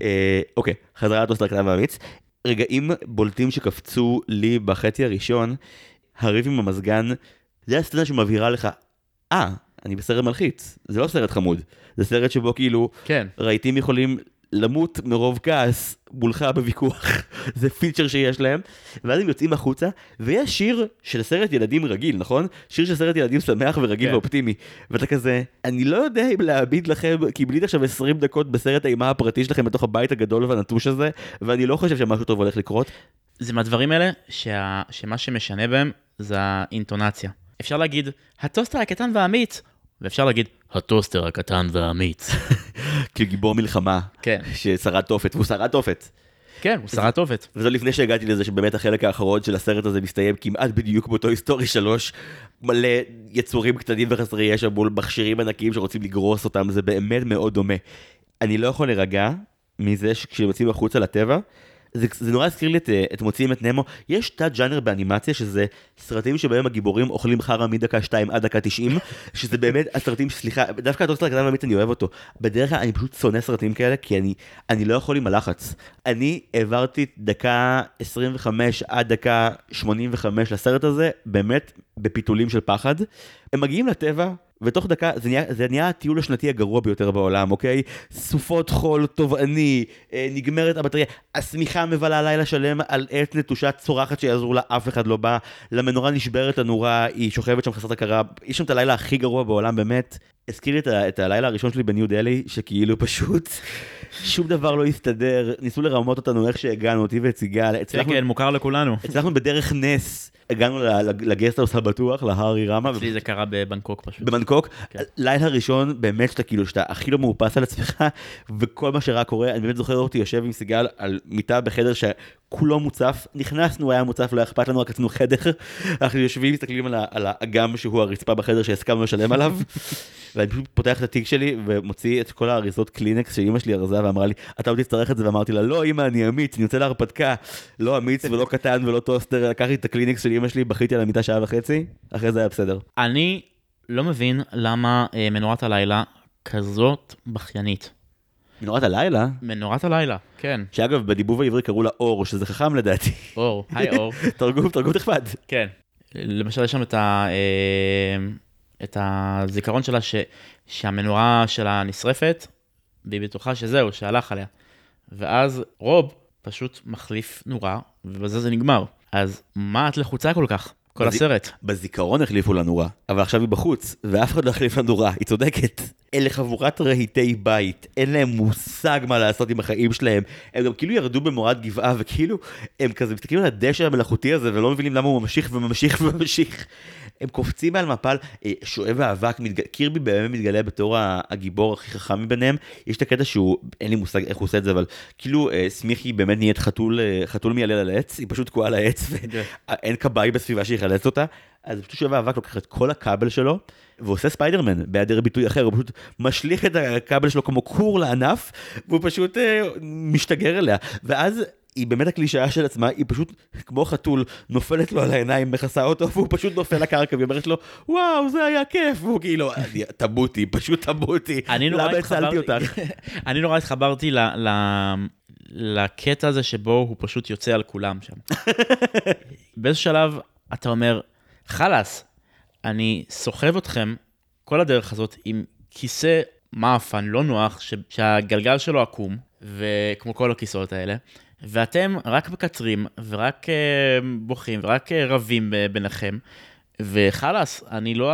אה, אוקיי, חזרה לטוסט הקטן והאמיץ. רגעים בולטים שקפצו לי בחצי הראשון, הריב עם המזגן, זה הסצנה שמבהירה לך, אה, אני בסרט מלחיץ, זה לא סרט חמוד. זה סרט שבו כאילו, כן. רהיטים יכולים למות מרוב כעס מולך בוויכוח, [LAUGHS] זה פיצ'ר שיש להם, ואז הם יוצאים החוצה, ויש שיר של סרט ילדים רגיל, נכון? שיר של סרט ילדים שמח ורגיל כן. ואופטימי, ואתה כזה, אני לא יודע אם להביט לכם, כי בלית עכשיו 20 דקות בסרט האימה הפרטי שלכם בתוך הבית הגדול והנטוש הזה, ואני לא חושב שמשהו טוב הולך לקרות. זה מהדברים האלה שה... שמה שמשנה בהם זה האינטונציה. אפשר להגיד, הטוסטר הקטן והאמיץ, ואפשר להגיד, הטוסטר הקטן והאמיץ. [LAUGHS] [LAUGHS] כגיבור מלחמה, כן. ששרד תופת, והוא שרד תופת. כן, הוא שרד תופת. וזה לפני שהגעתי לזה שבאמת החלק האחרון של הסרט הזה מסתיים כמעט בדיוק באותו היסטורי שלוש, מלא יצורים קטנים וחסרי ישע מול מכשירים ענקיים שרוצים לגרוס אותם, זה באמת מאוד דומה. אני לא יכול להירגע מזה שכשהם יוצאים החוצה לטבע, זה, זה נורא הזכיר לי את, אה, את מוציאים את נמו, יש תת ג'אנר באנימציה שזה סרטים שבהם הגיבורים אוכלים חרא מדקה 2 עד דקה 90, [LAUGHS] שזה באמת הסרטים, סליחה, דווקא הטוסטר הקטן והאמיץ אני אוהב אותו, בדרך כלל אני פשוט שונא סרטים כאלה כי אני, אני לא יכול עם הלחץ. אני העברתי דקה 25 עד דקה 85 לסרט הזה, באמת בפיתולים של פחד. הם מגיעים לטבע, ותוך דקה זה נהיה, זה נהיה הטיול השנתי הגרוע ביותר בעולם, אוקיי? סופות חול תובעני, אה, נגמרת הבטריה, השמיכה מבלה לילה שלם על עץ נטושה צורחת שיעזרו לה, אף אחד לא בא, למנורה נשברת הנורה, היא שוכבת שם חסרת הכרה, יש שם את הלילה הכי גרוע בעולם באמת. הזכיר לי את, ה- את הלילה הראשון שלי בניו דלי, שכאילו פשוט שום דבר לא הסתדר, ניסו לרמות אותנו איך שהגענו, אותי ואת סיגל, כן, הצלחנו, כן, מוכר לכולנו. הצלחנו בדרך נס, הגענו ל- ל- לגסטהאוס הבטוח, להארי רמה, אצלי זה קרה בבנקוק פשוט. במנקוק, כן. לילה ראשון באמת שאתה כאילו שאתה הכי לא מאופס על עצמך וכל מה שרק קורה אני באמת זוכר אותי יושב עם סיגל על מיטה בחדר שכולו מוצף. נכנסנו היה מוצף לא היה אכפת לנו רק רצינו חדר. אנחנו יושבים מסתכלים על, על האגם שהוא הרצפה בחדר שהסכמנו לשלם עליו. [LAUGHS] ואני פשוט פותח את התיק שלי ומוציא את כל האריזות קלינקס שאימא שלי ארזה ואמרה לי אתה לא תצטרך את זה? ואמרתי לה לא אמא אני אמיץ אני יוצא להרפתקה. לא אמיץ ולא קטן ולא טוסטר לקחתי את הקלינקס של אמא שלי בכיתי על המיטה שעה וחצי אחרי זה היה בסדר. אני לא מבין למה אה, מנורת הלילה כזאת בכיינית. מנורת הלילה מנורת הלילה, כן. שאגב בדיבוב העברי קראו לה אור שזה חכם לדעתי אור, היי אור. [LAUGHS] תרגום תרגום נחמד. כן. למשל יש שם את, ה, אה, את הזיכרון שלה ש, שהמנורה שלה נשרפת, והיא בטוחה שזהו, שהלך עליה. ואז רוב פשוט מחליף נורה, ובזה זה נגמר. אז מה את לחוצה כל כך? כל בז- הסרט. בזיכרון החליפו לה נורה אבל עכשיו היא בחוץ ואף אחד לא החליף לה נורה היא צודקת. אלה חבורת רהיטי בית אין להם מושג מה לעשות עם החיים שלהם הם גם כאילו ירדו במורד גבעה וכאילו הם כזה מסתכלים על הדשא המלאכותי הזה ולא מבינים למה הוא ממשיך וממשיך וממשיך. הם קופצים על מפל, אה, שואב האבק, מתג... קירבי באמת מתגלה בתור הגיבור הכי חכם מביניהם. יש את הקטע שהוא, אין לי מושג איך הוא עושה את זה, אבל כאילו אה, סמיכי באמת נהיית חתול, אה, חתול מיילל על העץ, היא פשוט תקועה על העץ ואין כבאי בסביבה שיחלץ אותה. אז פשוט שואב האבק, לוקח את כל הכבל שלו ועושה ספיידרמן בהיעדר ביטוי אחר, הוא פשוט משליך את הכבל שלו כמו כור לענף והוא פשוט אה, משתגר אליה. ואז היא באמת הקלישאה של עצמה, היא פשוט כמו חתול נופלת לו על העיניים, מכסה אותו, והוא פשוט נופל לקרקע, והיא אומרת לו, וואו, זה היה כיף, והוא כאילו, "אני- תמותי, פשוט נורא למה הצלתי אותך? [LAUGHS] אני נורא התחברתי ל, ל, לקטע הזה שבו הוא פשוט יוצא על כולם שם. [LAUGHS] באיזשהו שלב אתה אומר, חלאס, אני סוחב אתכם כל הדרך הזאת עם כיסא מאפן לא נוח, ש, שהגלגל שלו עקום, וכמו כל הכיסאות האלה, ואתם רק מקצרים, ורק אה, בוכים, ורק אה, רבים ב- ביניכם. וחלאס, אני לא,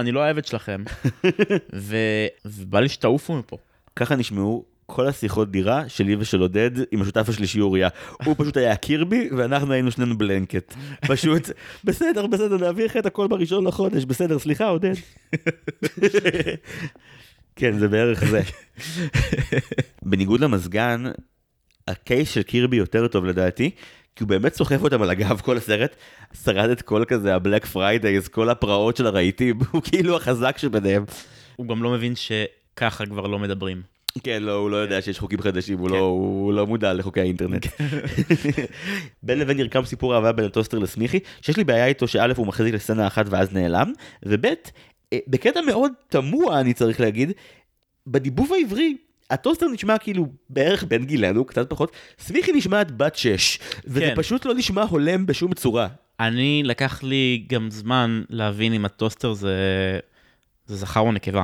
אני לא העבד שלכם, [LAUGHS] ו... ובא לי שתעופו מפה. ככה נשמעו כל השיחות דירה שלי ושל עודד עם השותף השלישי אוריה. הוא פשוט היה קירבי ואנחנו היינו שנינו בלנקט. פשוט, בסדר, בסדר, נעביר לך את הכל בראשון לחודש, בסדר, סליחה עודד. כן, זה בערך זה. בניגוד למזגן, הקייס של קירבי יותר טוב לדעתי, כי הוא באמת סוחף אותם על הגב כל הסרט, שרד את כל כזה ה Black Fridays, כל הפרעות של הרהיטים, הוא כאילו החזק שביניהם. הוא גם לא מבין שככה כבר לא מדברים. כן, לא, הוא לא יודע שיש חוקים חדשים, הוא לא- הוא לא מודע לחוקי האינטרנט. [LAUGHS] בין לבין נרקם סיפור אהבה בין הטוסטר לסמיכי, שיש לי בעיה איתו שא' הוא מחזיק לסצנה אחת ואז נעלם, וב' אה, בקטע מאוד תמוה אני צריך להגיד, בדיבוב העברי. הטוסטר נשמע כאילו בערך בין גילנו, קצת פחות, סמיכי נשמעת בת שש, וזה כן. פשוט לא נשמע הולם בשום צורה. אני, לקח לי גם זמן להבין אם הטוסטר זה, זה זכר או נקבה.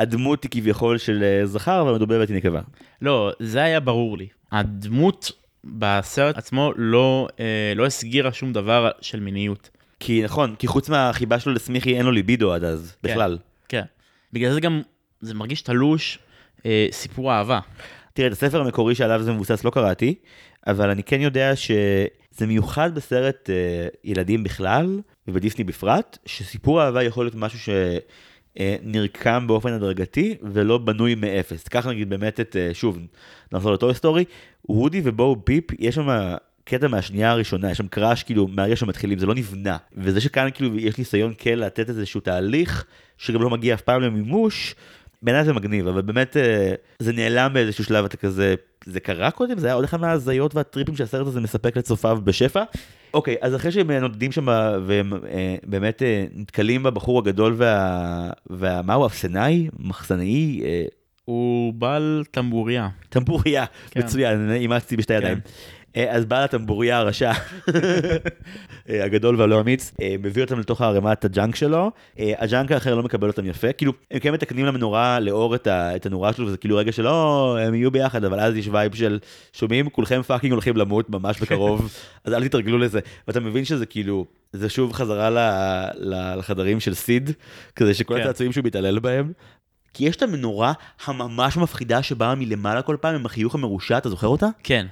הדמות היא כביכול של אה, זכר והמדובבת היא נקבה. לא, זה היה ברור לי. הדמות בסרט עצמו לא, אה, לא הסגירה שום דבר של מיניות. כי נכון, כי חוץ מהחיבה שלו לסמיכי אין לו ליבידו עד אז, בכלל. כן. בגלל זה גם, זה מרגיש תלוש אה, סיפור אהבה. תראה, את הספר המקורי שעליו זה מבוסס לא קראתי, אבל אני כן יודע שזה מיוחד בסרט אה, ילדים בכלל, ובדיסני בפרט, שסיפור אהבה יכול להיות משהו שנרקם באופן הדרגתי ולא בנוי מאפס. קח נגיד באמת את, אה, שוב, נחזור ל Toy Story, וודי ובו פיפ, יש שם קטע מהשנייה הראשונה, יש שם crush כאילו מהרגע שמתחילים, זה לא נבנה. וזה שכאן כאילו יש ניסיון כן לתת איזשהו תהליך, שגם לא מגיע אף פעם למימוש, בעיניי זה מגניב, אבל באמת אה, זה נעלם באיזשהו שלב, אתה כזה, זה קרה קודם? זה היה עוד אחד מההזיות והטריפים שהסרט הזה מספק לצופיו בשפע? אוקיי, אז אחרי שהם נודדים שם והם אה, באמת אה, נתקלים בבחור הגדול וה... וה... מה הוא, אפסנאי? מחסנאי? אה, הוא בעל טמבוריה. טמבוריה, כן. מצוין, אימצתי בשתי ידיים. אה, אז בעל הטמבוריה הרשע, אה, הגדול והלא אמיץ, אה, מביא אותם לתוך הערימת ה junk שלו, ה junk האחר לא מקבל אותם יפה, כאילו, הם כן מתקנים למנורה לאור את הנורה שלו, וזה כאילו רגע של "או, הם יהיו ביחד, אבל אז יש vibe של, שומעים, כולכם fucking הולכים למות ממש בקרוב, [LAUGHS] אז אל תתרגלו לזה, ואתה מבין שזה כאילו, זה שוב חזרה ל- ל- לחדרים של סיד, כזה שכל כן. הצעצועים שהוא מתעלל בהם, כי יש את המנורה הממש מפחידה שבאה מלמעלה כל פעם עם החיוך המרושע, אתה זוכר אותה? כן.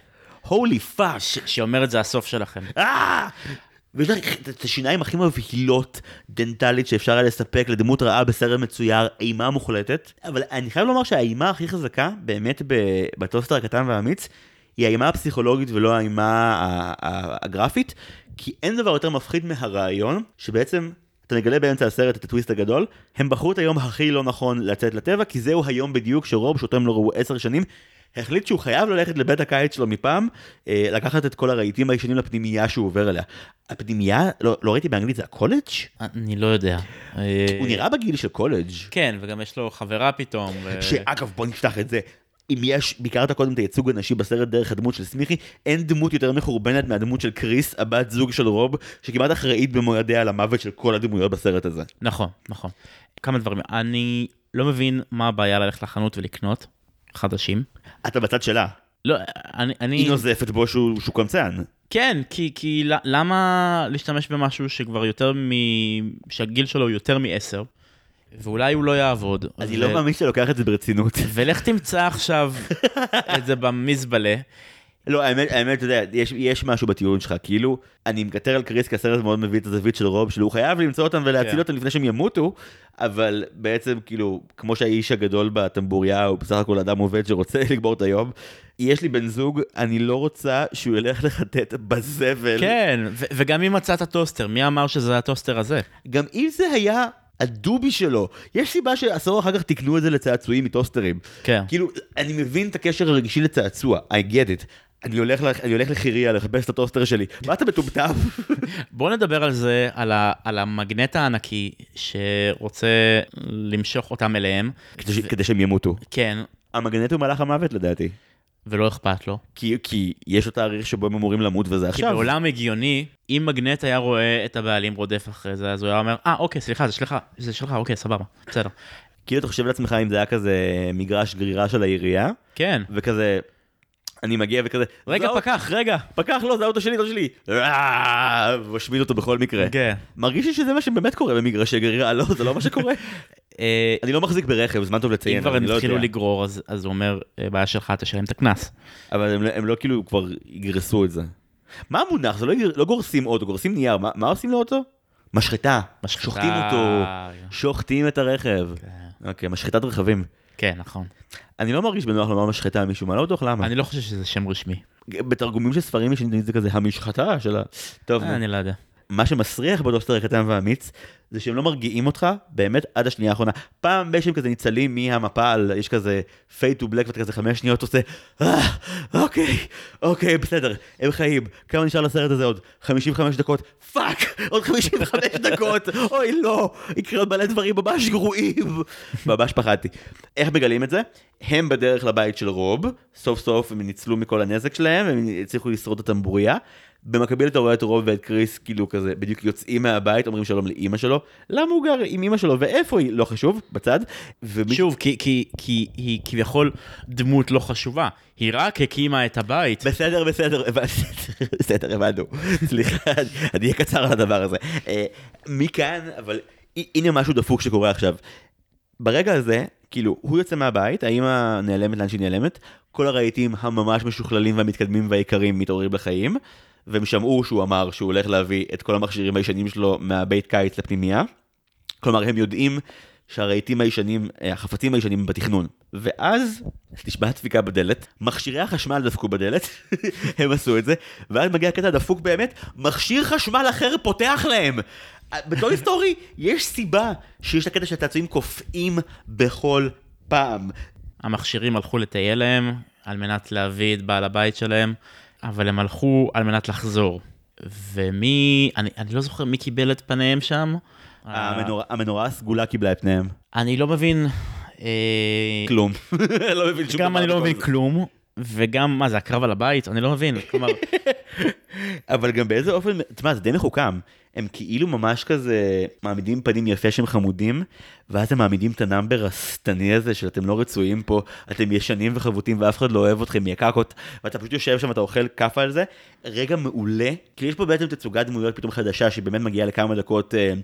Holy fuck. ש- שאומרת זה הסוף שלכם. אה! ויש לך את השיניים הכי מבהילות דנטלית שאפשר היה לספק לדמות רעה בסרט מצויר, אימה מוחלטת. אבל אני חייב לומר שהאימה הכי חזקה, באמת בטוסטר הקטן והאמיץ, היא האימה הפסיכולוגית ולא האימה הגרפית, כי אין דבר יותר מפחיד מהרעיון, שבעצם אתה מגלה באמצע הסרט את הטוויסט הגדול, הם בחרו את היום הכי לא נכון לצאת לטבע, כי זהו היום בדיוק שרוב, שאותו הם לא ראו עשר שנים, החליט שהוא חייב ללכת לבית הקיץ שלו מפעם, אה, לקחת את כל הרהיטים הישנים לפנימייה שהוא עובר אליה. הפנימייה, לא, לא ראיתי באנגלית, זה הקולג'? אני לא יודע. אה, הוא נראה בגיל של קולג'. כן, וגם יש לו חברה פתאום. ו- שאגב, בוא נפתח את זה. אם יש, ביקרת קודם את הייצוג הנשי בסרט דרך הדמות של סמיכי, אין דמות יותר מחורבנת מהדמות של קריס, הבת זוג של רוב, שכמעט אחראית במו ידיה על המוות של כל הדמויות בסרט הזה. נכון, נכון. כמה דברים. אני לא מבין מה הבעיה ללכת לחנות ולקנות חדשים. אתה בצד שלה. לא, אני... אני... היא נוזפת בו שהוא, שהוא קמצן. כן, כי, כי למה להשתמש במשהו שכבר יותר מ... שהגיל שלו הוא יותר מעשר, ואולי הוא לא יעבוד. אני ו- לא מאמין שאתה לוקח את זה ברצינות. ולך תמצא עכשיו את זה במזבלה. לא, האמת, האמת, אתה יודע, יש, יש משהו בטיעון שלך, כאילו, אני מקטר על קריס כי הסרט מאוד מביא את הזווית של רוב, שהוא חייב למצוא אותם ולהציל כן. אותם לפני שהם ימותו, אבל בעצם, כאילו, כמו שהאיש הגדול בטמבוריה הוא בסך הכל אדם עובד שרוצה [LAUGHS] לגמור את היום, יש לי בן זוג, אני לא רוצה שהוא ילך לחטט בזבל. כן, ו- וגם אם מצאת טוסטר, מי אמר שזה הטוסטר הזה? גם אם זה היה הדובי שלו, יש סיבה שעשור אחר כך תיקנו את זה לצעצועים מטוסטרים. כן. כאילו, אני מבין את הקשר הרגשי לצעצוע, I get it. אני הולך, לח- אני הולך לחירייה לחפש את הטוסטר שלי. מה אתה מטומטם? בוא נדבר על זה, על, ה- על המגנט הענקי שרוצה למשוך אותם אליהם. כדי ש- כדי שהם ימותו. כן, המגנט הוא מלאך המוות לדעתי. ולא אכפת לו. כי, כי יש לו תאריך שבו הם אמורים למות וזה כי עכשיו. בעולם הגיוני, אם מגנט היה רואה את הבעלים רודף אחרי זה, אז הוא היה אומר, אה, אוקיי, סליחה, זה שלך, זה שלך, אוקיי, סבבה, בסדר. כאילו אתה חושב לעצמך אם זה היה כזה מגרש גרירה של העירייה, כן. וכזה, אני מגיע וכזה, רגע, "זה האוטו- פקח, רגע. פקח לא, זה האוטו שלי, זה האוטו שלי. אה, משמיד אותו בכל מקרה. כן. מרגיש לי שזה מה שבאמת קורה במגרשי גרירה, לא, זה לא מה שקורה. [LAUGHS] אה, אני לא מחזיק ברכב, זמן טוב לציין, אם כבר הם לא התחילו. לגרור, אז הוא אומר, "אה, בעיה שלך, תשלם את הקנס. אבל הם לא- הם לא כאילו כבר יגרסו את זה. מה המונח? זה לא לא גורסים אוטו, גורסים נייר, מה- מה עושים לאוטו? משחטה. משחטה. שוחטים אותו, שוחטים את הרכב. אוקיי, משחטת רכבים. כן, נכון. אני לא מרגיש בנוח לומר משחטה מישהו, מה לא בטוח למה. אני לא חושב שזה שם רשמי. בתרגומים של ספרים יש זה כזה המשחטה של ה... טוב, נו. אני לא יודע. מה שמסריח בטוסטר הקטן והאמיץ, זה שהם לא מרגיעים אותך באמת עד השנייה האחרונה. פעם שהם כזה ניצלים מהמפל, יש כזה fade to black ואתה כזה חמש שניות עושה, אה, אוקיי, אוקיי, בסדר, הם חיים, כמה נשאר לסרט הזה עוד? 55 דקות, fuck, עוד 55 [LAUGHS] דקות, אוי לא, יקרה עוד מלא דברים ממש גרועים. ממש פחדתי. איך מגלים את זה? הם בדרך לבית של רוב, סוף סוף הם ניצלו מכל הנזק שלהם, הם הצליחו לשרוד את הטמבוריה. במקביל אתה רואה את רוב ואת קריס כאילו כזה בדיוק יוצאים מהבית אומרים שלום לאימא שלו למה הוא גר עם אימא שלו ואיפה היא לא חשוב בצד. ומי- שוב, כי- כי כי היא כביכול דמות לא חשובה. היא רק הקימה את הבית. בסדר בסדר [LAUGHS] בסדר הבנו סליחה אני אהיה קצר על הדבר הזה. אה, מכאן אבל הנה משהו דפוק שקורה עכשיו. ברגע הזה כאילו הוא יוצא מהבית האמא נעלמת לאן שהיא נעלמת כל הרהיטים הממש משוכללים והמתקדמים והיקרים מתעוררים לחיים. והם שמעו שהוא אמר שהוא הולך להביא את כל המכשירים הישנים שלו מהבית קיץ לפנימייה. כלומר הם יודעים שהרהיטים הישנים, אה, החפצים הישנים בתכנון. ואז נשמעה דפיקה בדלת, מכשירי החשמל דפקו בדלת, [LAUGHS] הם עשו את זה, ואז מגיע הקטע הדפוק באמת, מכשיר חשמל אחר פותח להם. בטוי סטורי יש סיבה שיש את הקטע שהצעצועים קופאים בכל פעם. המכשירים הלכו לטייל להם על מנת להביא את בעל הבית שלהם, אבל הם הלכו על מנת לחזור. ומי, אני, אני לא זוכר מי קיבל את פניהם שם. המנורה, המנורה הסגולה קיבלה את פניהם. אני לא מבין... אה, כלום. [LAUGHS] לא מבין שום גם אני לא מבין. כלום, וגם, מה זה, הקרב על הבית? אני לא מבין. כלומר, [LAUGHS] אבל גם באיזה אופן, תשמע, זה די מחוכם. הם כאילו ממש כזה מעמידים פנים יפה שהם חמודים, ואז הם מעמידים את ה number השטני הזה של אתם לא רצויים פה, אתם ישנים וחבוטים ואף אחד לא אוהב אתכם, יקקות, ואתה פשוט יושב שם, אתה אוכל כאפה על זה. רגע מעולה, כי יש פה בעצם תצוגת דמויות פתאום חדשה, שבאמת מגיעה לכמה דקות. אה,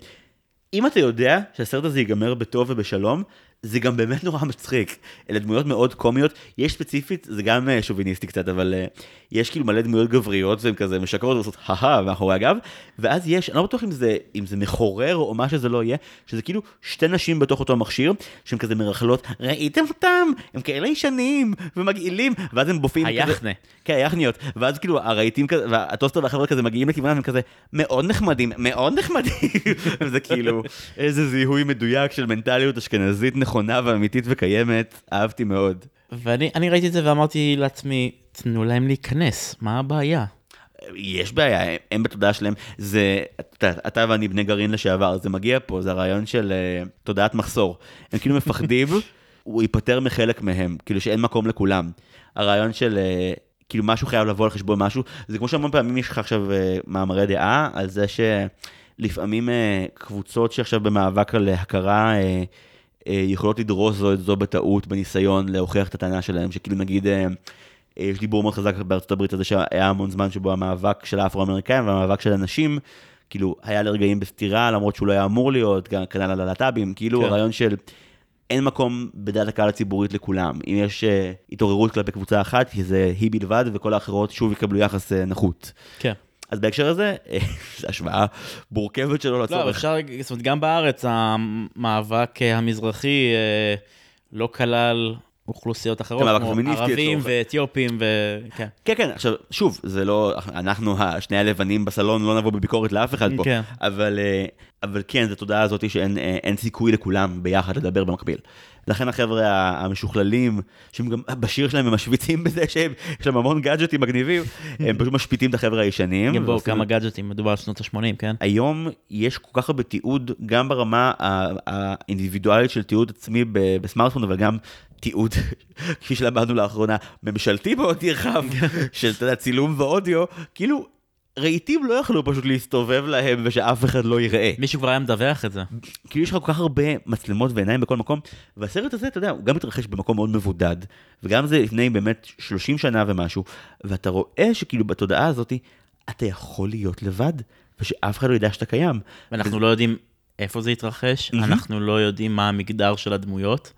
אם אתה יודע שהסרט הזה ייגמר בטוב ובשלום, זה גם באמת נורא מצחיק. אלה דמויות מאוד קומיות. יש ספציפית, זה גם אה, שוביניסטי קצת, אבל אה, יש כאילו מלא דמויות גבריות, והן כזה משקרות ועושות הא מאחורי הגב, ואז יש, אני לא בטוח אם זה, אם זה מחורר או מה שזה לא יהיה, שזה כאילו שתי נשים בתוך אותו מכשיר, שהן כזה מרכלות, ראיתם אותם? הם כאלה ישנים ומגעילים, ואז הם בופיעים כזה... היחנה. כן, היחניות, ואז כאילו הרהיטים כזה, והטוסטר והחבר'ה כזה מגיעים לכיוונם, הם כזה מאוד נחמדים, מאוד נחמדים, [LAUGHS] וזה כאילו איזה זיהוי מדויק של מנטליות אשכנזית נכונה ואמיתית וקיימת, אהבתי מאוד. ואני אני ראיתי את זה ואמרתי לעצמי, תנו להם להיכנס, מה הבעיה? יש בעיה, הם, הם בתודעה שלהם, זה, אתה, אתה ואני בני גרעין לשעבר, זה מגיע פה, זה הרעיון של uh, תודעת מחסור. הם כאילו מפחדים, [LAUGHS] הוא ייפטר מחלק מהם, כאילו שאין מקום לכולם. הרעיון של uh, כאילו משהו חייב לבוא על חשבון משהו, זה כמו שהמון פעמים יש לך עכשיו uh, מאמרי דעה על זה שלפעמים קבוצות שעכשיו במאבק על הכרה, יכולות לדרוס זו את זו בטעות, בניסיון להוכיח את הטענה שלהם, שכאילו נגיד... Uh, יש דיבור מאוד חזק בארצות הברית על זה שהיה המון זמן שבו המאבק של האפרו-אמריקאים והמאבק של הנשים, כאילו, היה לרגעים בסתירה, למרות שהוא לא היה אמור להיות, כנ"ל על הלהט"בים, כאילו כן. הרעיון של אין מקום בדעת הקהל הציבורית לכולם. אם יש uh, התעוררות כלפי קבוצה אחת, זה היא בלבד, וכל האחרות שוב יקבלו יחס uh, נחות. כן. אז בהקשר הזה, [LAUGHS] זו השוואה מורכבת שלא לא, אבל לצורך. אפשר, זאת אומרת, גם בארץ המאבק אה, המזרחי אה, לא כלל אוכלוסיות אחרות, המאבק כמו ערבים ואתיופים, וכן. כן, כן, עכשיו, שוב, זה לא, אנחנו, שני הלבנים בסלון, לא נבוא בביקורת לאף אחד פה, כן. אבל, אה, אבל כן, זו תודעה הזאת שאין אה, סיכוי לכולם ביחד לדבר במקביל. לכן החבר'ה המשוכללים, שהם גם בשיר שלהם הם משוויצים בזה שהם, יש להם המון גאדג'טים מגניבים, הם פשוט משפיטים את החבר'ה הישנים. גם בואו, כמה גאדג'טים, מדובר על שנות ה-80, כן? היום יש כל כך הרבה תיעוד, גם ברמה האינדיבידואלית של תיעוד עצמי בסמארטפון, אבל גם תיעוד, כפי שלמדנו לאחרונה, ממשלתי מאוד נרחב, של אתה יודע, צילום ואודיו, כאילו, רהיטים לא יכלו פשוט להסתובב להם ושאף אחד לא יראה. מישהו כבר היה מדווח את זה. כאילו יש לך כל כך הרבה מצלמות ועיניים בכל מקום, והסרט הזה, אתה יודע, הוא גם מתרחש במקום מאוד מבודד, וגם זה לפני באמת 30 שנה ומשהו, ואתה רואה שכאילו בתודעה הזאת, אתה יכול להיות לבד, ושאף אחד לא ידע שאתה קיים. ואנחנו לא יודעים איפה זה התרחש. אנחנו לא יודעים מה המגדר של הדמויות,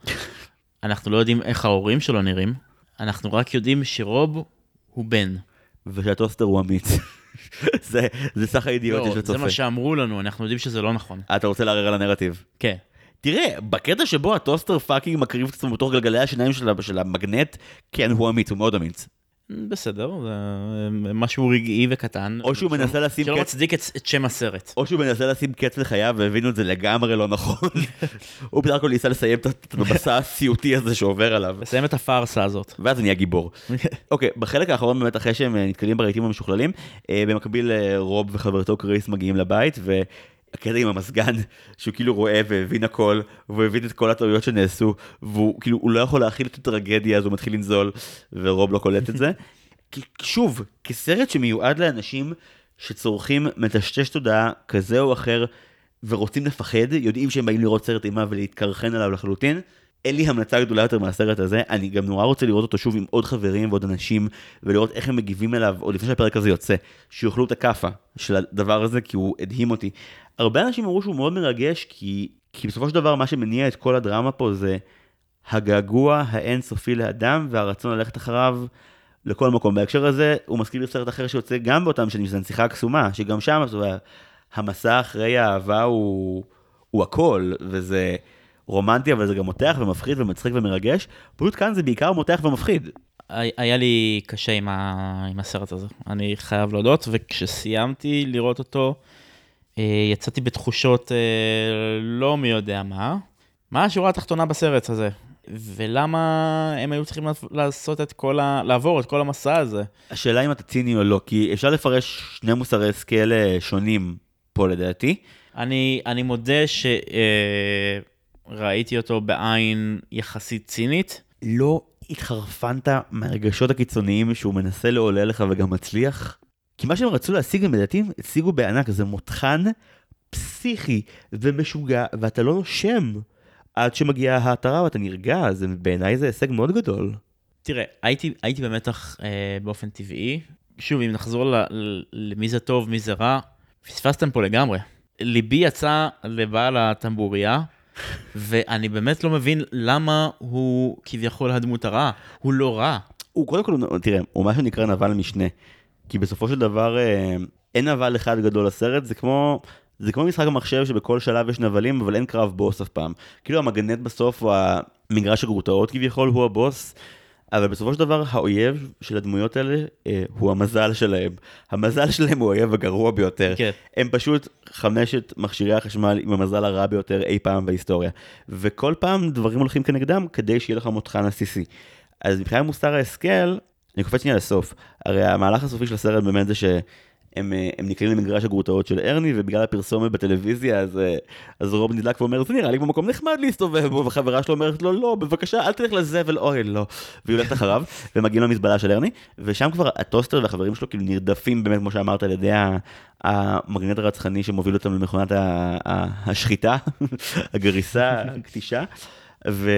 אנחנו לא יודעים איך ההורים שלו נראים, אנחנו רק יודעים שרוב הוא בן. ושהטוסטר הוא אמיץ. [LAUGHS] זה, זה סך הידיעות לא, שיש זה לצופה. מה שאמרו לנו, אנחנו יודעים שזה לא נכון. אתה רוצה לערער על הנרטיב. כן. תראה, בקטע שבו הטוסטר fucking מקריב את עצמו בתוך גלגלי השיניים של, של המגנט, כן, הוא אמיץ, הוא מאוד אמיץ. בסדר, זה משהו רגעי וקטן. או שהוא מנסה לשים שלא קץ, מצדיק את, שם הסרט. או שהוא מנסה לשים קץ לחייו והבינו את זה לגמרי לא נכון. [LAUGHS] הוא בסך הכל ניסה לסיים את- המסע הסיוטי הזה שעובר עליו. לסיים את הפארסה הזאת. ואז נהיה גיבור. [LAUGHS] אוקיי, בחלק האחרון באמת, אחרי שהם אה, נתקלים ברהיטים המשוכללים, אה, במקביל אה, רוב וחברתו קריס מגיעים לבית, והקטע עם המזגן, שהוא כאילו רואה והבין הכל, והוא הבין את כל הטעויות שנעשו, והוא כאילו, הוא לא יכול להכיל את הטרגדיה, אז הוא מתחיל לנזול, ורוב לא קולט את זה. [LAUGHS] שוב, כסרט שמיועד לאנשים שצורכים מטשטש תודעה כזה או אחר, ורוצים לפחד, יודעים שהם באים לראות סרט אימה ולהתקרחן עליו לחלוטין. אין לי המלצה גדולה יותר מהסרט הזה, אני גם נורא רוצה לראות אותו שוב עם עוד חברים ועוד אנשים, ולראות איך הם מגיבים אליו עוד לפני שהפרק הזה יוצא, שיאכלו את הכאפה של הדבר הזה, כי הוא הדהים אותי. הרבה אנשים אמרו שהוא מאוד מרגש, כי, כי בסופו של דבר מה שמניע את כל הדרמה פה זה הגעגוע האינסופי לאדם והרצון ללכת אחריו לכל מקום. בהקשר הזה, הוא מזכיר לי סרט אחר שיוצא גם באותם שנים, שזה הנסיכה הקסומה, שגם שם זאת אומרת, המסע אחרי האהבה הוא, הוא הכל, וזה רומנטי, אבל זה גם מותח ומפחיד ומצחיק ומרגש. פשוט כאן זה בעיקר מותח ומפחיד. היה לי קשה עם, ה... עם הסרט הזה, אני חייב להודות, וכשסיימתי לראות אותו, אה, יצאתי בתחושות אה, לא מי יודע מה. מה השורה התחתונה בסרט הזה? ולמה הם היו צריכים לעשות את כל ה... לעבור את כל המסע הזה? השאלה אם אתה ציני או לא, כי אפשר לפרש שני מוסרי השכל אה, שונים פה לדעתי. אני, אני מודה שראיתי אותו בעין יחסית צינית. לא התחרפנת מהרגשות הקיצוניים שהוא מנסה לעולל לך וגם מצליח? כי מה שהם רצו להשיג, הם לדעתי השיגו בענק, זה מותחן פסיכי ומשוגע, ואתה לא נושם עד שמגיעה ההתרה ואתה נרגע, אז בעיניי זה הישג מאוד גדול. תראה, הייתי, הייתי במתח אה, באופן טבעי. שוב, אם נחזור ל, ל, למי זה טוב, מי זה רע, פספסתם פה לגמרי. ליבי יצא לבעל הטמבוריה, ואני באמת לא מבין למה הוא כביכול הדמות הרעה. הוא לא רע. הוא קודם כל, תראה, הוא מה שנקרא נבל משנה. כי בסופו של דבר אה, אין נבל אחד גדול לסרט, זה כמו, זה כמו משחק המחשב שבכל שלב יש נבלים, אבל אין קרב בוס אף פעם. כאילו המגנט בסוף, או המגרש הגרוטאות כביכול, הוא הבוס. אבל בסופו של דבר האויב של הדמויות האלה אה, הוא המזל שלהם. המזל שלהם הוא האויב הגרוע ביותר. כן. הם פשוט חמשת מכשירי החשמל עם המזל הרע ביותר אי פעם בהיסטוריה. וכל פעם דברים הולכים כנגדם כדי שיהיה לך מותחן עסיסי. אז מבחינת מוסר ההשכל, אני קופץ שנייה לסוף. הרי המהלך הסופי של הסרט באמת זה שהם אה, הם נקראים למגרש הגרוטאות של ארני, ובגלל הפרסומת בטלוויזיה, אז, אה, אז רוב נדלק ואומר, זה נראה לי כמו מקום נחמד להסתובב [LAUGHS] בו, וחברה שלו אומרת לו, לא, בבקשה, אל תלך לזבל, אוי, לא. והיא הולכת אחריו, [LAUGHS] ומגיעים למזבלה של ארני, ושם כבר הטוסטר והחברים שלו כאילו נרדפים באמת, כמו שאמרת, על ידי המגנט הרצחני שמוביל אותם למכונת השחיטה, [LAUGHS] הגריסה, הקטישה. ו...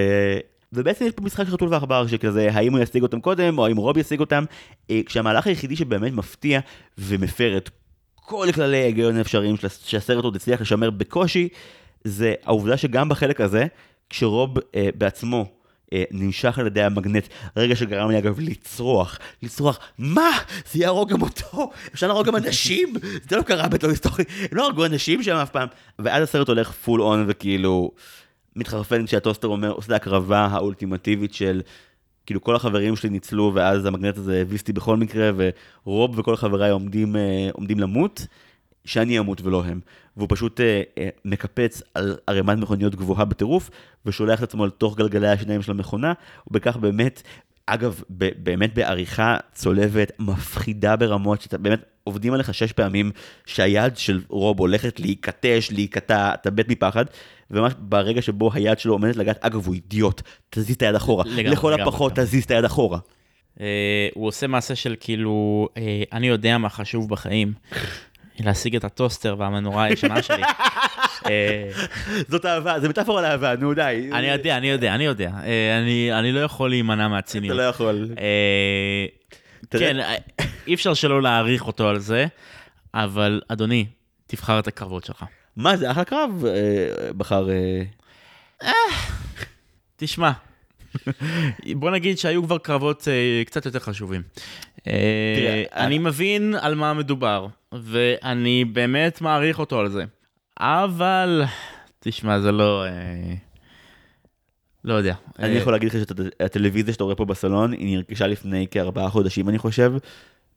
ובעצם יש פה משחק של חתול ועכבר שכזה, האם הוא ישיג אותם קודם, או האם רוב ישיג אותם, אה, כשהמהלך היחידי שבאמת מפתיע ומפר את כל כללי ההיגיון האפשריים שהסרט עוד הצליח לשמר בקושי, זה העובדה שגם בחלק הזה, כשרוב אה, בעצמו אה, נמשך על ידי המגנט, רגע שגרם לי אגב לצרוח, לצרוח, מה? זה יהרוג גם אותו? אפשר להרוג גם אנשים? זה לא קרה בתור היסטורי, הם לא הרגו אנשים שם אף פעם. ואז הסרט הולך פול און וכאילו... מתחרפן כשהטוסטר אומר, עושה את ההקרבה האולטימטיבית של, כאילו כל החברים שלי ניצלו, ואז המגנט הזה הביס אותי בכל מקרה, ורוב וכל חבריי עומדים, אה, עומדים למות, שאני אמות ולא הם. והוא פשוט אה, אה, מקפץ על ערימת מכוניות גבוהה בטירוף, ושולח את עצמו לתוך גלגלי השניים של המכונה, ובכך באמת אגב, באמת בעריכה צולבת, מפחידה ברמות, שאתה באמת עובדים עליך שש פעמים, שהיד של רוב הולכת להיקטש, להיקטע, אתה מת מפחד, וממש ברגע שבו היד שלו עומדת לגעת, אגב, הוא אידיוט, תזיז את היד אחורה. לגמרי, לכל לגמרי, הפחות לגמרי. תזיז את היד אחורה. Uh, הוא עושה מעשה של כאילו, uh, אני יודע מה חשוב בחיים. [LAUGHS] להשיג את הטוסטר והמנורה הישנה שלי. [LAUGHS] אה, זאת אהבה, זה מטאפורה לאהבה, נו די. אני יודע, אני יודע, אני יודע. אני לא יכול להימנע מהציניות. אתה לא יכול. כן, אי אפשר שלא להעריך אותו על זה, אבל אדוני, תבחר את הקרבות שלך. מה זה, אחלה קרב אה, בחר... אה, אה, תשמע, בוא נגיד שהיו כבר קרבות קצת יותר חשובים. אני מבין על מה מדובר, ואני באמת מעריך אותו על זה. אבל, תשמע, זה לא... לא יודע. אני יכול להגיד לך שהטלוויזיה שאתה רואה פה בסלון, היא נרכשה לפני כארבעה חודשים, אני חושב,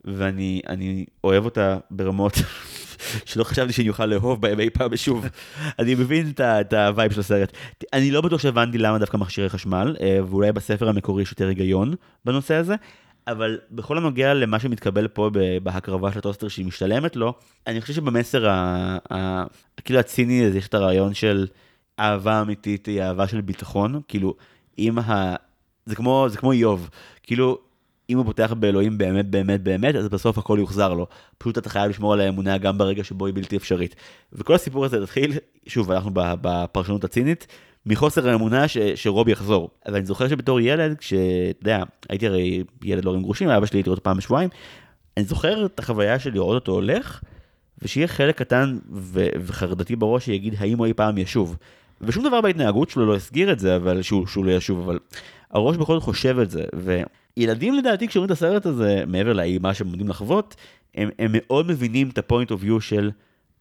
ואני אוהב אותה ברמות שלא חשבתי שאני אוכל לאהוב בהם אי פעם שוב. אני מבין את ה vibe של הסרט. אני לא בטוח שהבנתי למה דווקא מכשירי חשמל, אה, ואולי בספר המקורי יש יותר היגיון בנושא הזה. אבל בכל הנוגע למה שמתקבל פה בהקרבה של הטוסטר שהיא משתלמת לו, אני חושב שבמסר ה... כאילו הציני הזה יש את הרעיון של אהבה אמיתית היא אהבה של ביטחון, כאילו אם ה... זה כמו, זה כמו איוב, כאילו אם הוא פותח באלוהים באמת באמת באמת, אז בסוף הכל יוחזר לו. פשוט אתה חייב לשמור על האמונה גם ברגע שבו היא בלתי אפשרית. וכל הסיפור הזה התחיל, שוב, אנחנו בפרשנות הצינית, מחוסר האמונה ש, שרוב יחזור. אבל אני זוכר שבתור ילד, כשאתה יודע, הייתי הרי ילד עם גרושים, אבא שלי הייתי אותו פעם בשבועיים, אני זוכר את החוויה של לראות אותו הולך, ושיהיה חלק קטן ו- וחרדתי בראש שיגיד האם הוא אי פעם ישוב. ושום דבר בהתנהגות שלו לא הסגיר את זה, אבל שהוא, שהוא לא ישוב, אבל הראש בכל זאת חושב את זה. וילדים לדעתי כשרואים את הסרט הזה, מעבר לאימה שהם עומדים לחוות, הם, הם מאוד מבינים את ה point of view של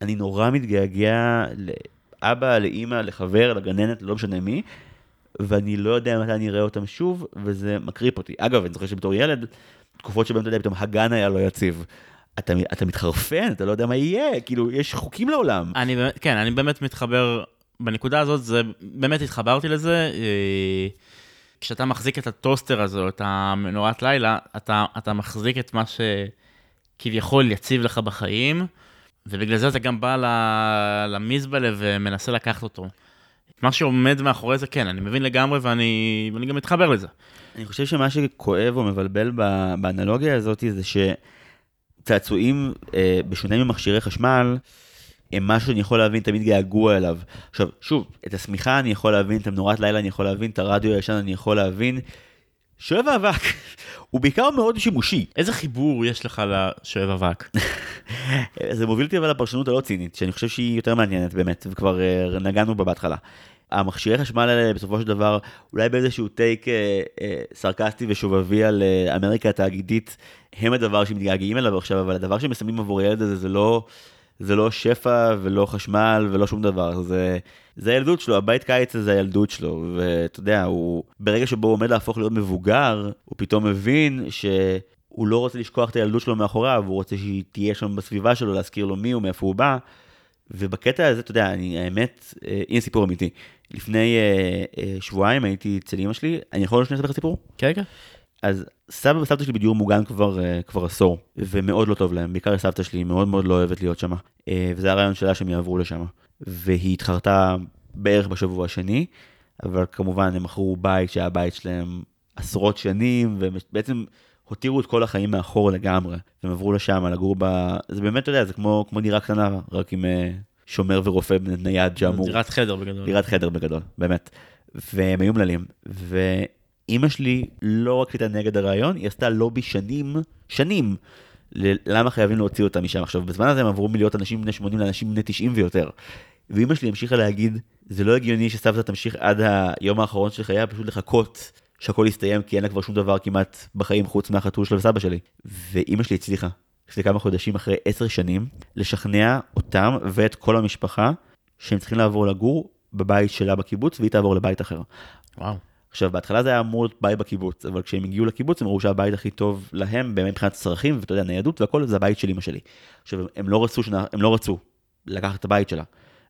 אני נורא מתגעגע לאבא, לאימא, לחבר, לגננת, לא משנה מי, ואני לא יודע מתי אני אראה אותם שוב, וזה מקריפ אותי. אגב, אני זוכר שבתור ילד, תקופות שבהן אתה יודע, פתאום הגן היה לא יציב. אתה, אתה מתחרפן, אתה לא יודע מה יהיה, כאילו, יש חוקים לעולם. אני באמת, כן, אני באמת מתחבר בנקודה הזאת, זה, באמת התחברתי לזה. אה, כשאתה מחזיק את הטוסטר הזה, או את המנורת לילה, אתה, אתה מחזיק את מה שכביכול יציב לך בחיים, ובגלל זה אתה גם בא למזבלה ומנסה לקחת אותו. מה שעומד מאחורי זה, כן, אני מבין לגמרי ואני, ואני גם מתחבר לזה. אני חושב שמה שכואב או מבלבל באנלוגיה הזאת זה שצעצועים, אה, בשונה ממכשירי חשמל, הם משהו שאני יכול להבין, תמיד געגוע אליו. עכשיו, שוב, את השמיכה אני יכול להבין, את המנורת לילה אני יכול להבין, את הרדיו הישן אני יכול להבין. שואב האבק [LAUGHS] הוא בעיקר מאוד שימושי. איזה חיבור יש לך לשואב אבק? [LAUGHS] זה מוביל אותי אבל לפרשנות הלא צינית, שאני חושב שהיא יותר מעניינת באמת, וכבר uh, נגענו בה בהתחלה. המכשירי חשמל האלה בסופו של דבר, אולי באיזשהו טייק אה, אה, סרקסטי ושובבי על אה, אמריקה התאגידית, הם הדבר שמתגעגעים אליו עכשיו, אבל הדבר שהם מסמנים עבור הילד הזה זה לא, זה לא שפע ולא חשמל ולא שום דבר, זה, זה הילדות שלו, הבית קיץ הזה הילדות שלו, ואתה יודע, הוא, ברגע שבו הוא עומד להפוך להיות מבוגר, הוא פתאום מבין ש... הוא לא רוצה לשכוח את הילדות שלו מאחוריו, הוא רוצה שהיא תהיה שם בסביבה שלו, להזכיר לו מי הוא, מאיפה הוא בא. ובקטע הזה, אתה יודע, אני, האמת, אה, הנה סיפור אמיתי. לפני אה, אה, שבועיים הייתי אצל אמא שלי, אני יכול שנייה לספר סיפור? כן, כן. אז סבא וסבתא שלי בדיור מוגן כבר, אה, כבר עשור, ומאוד לא טוב להם, בעיקר סבתא שלי, מאוד מאוד לא אוהבת להיות שם. אה, וזה הרעיון שלה שהם יעברו לשם. והיא התחרתה בערך בשבוע השני, אבל כמובן הם מכרו בית שהיה בית שלהם עשרות שנים, ובעצם הותירו את כל החיים מאחור לגמרי, והם עברו לשם לגור ב... זה באמת, אתה יודע, זה כמו, כמו דירה קטנה, רק עם אה, שומר ורופא נייד שאמור... דירת חדר בגדול. דירת חדר בגדול, באמת. והם היו מלאים, ואימא שלי לא רק הייתה נגד הרעיון, היא עשתה לובי שנים, שנים, למה חייבים להוציא אותה משם. עכשיו, בזמן הזה הם עברו מלהיות אנשים בני 80 לאנשים בני 90 ויותר. ואימא שלי המשיכה להגיד, זה לא הגיוני שסבתא תמשיך עד היום האחרון של חייה, פשוט לחכות שהכל יסתיים, כי אין לה כבר שום דבר כמעט בחיים חוץ מהחתול שלה וסבא שלי. ואימא שלי הצליחה, לפני כמה חודשים אחרי עשר שנים, לשכנע אותם ואת כל המשפחה שהם צריכים לעבור לגור בבית שלה בקיבוץ, והיא תעבור לבית אחר. וואו. עכשיו, בהתחלה זה היה אמור להיות בית בקיבוץ, אבל כשהם הגיעו לקיבוץ, הם ראו שהבית הכי טוב להם, באמת מבחינת צרכים, ואתה יודע, ניידות והכל, זה הבית של אמא שלי. עכשיו, הם לא רצו, שנה, הם לא רצו לקחת את הבית שלה,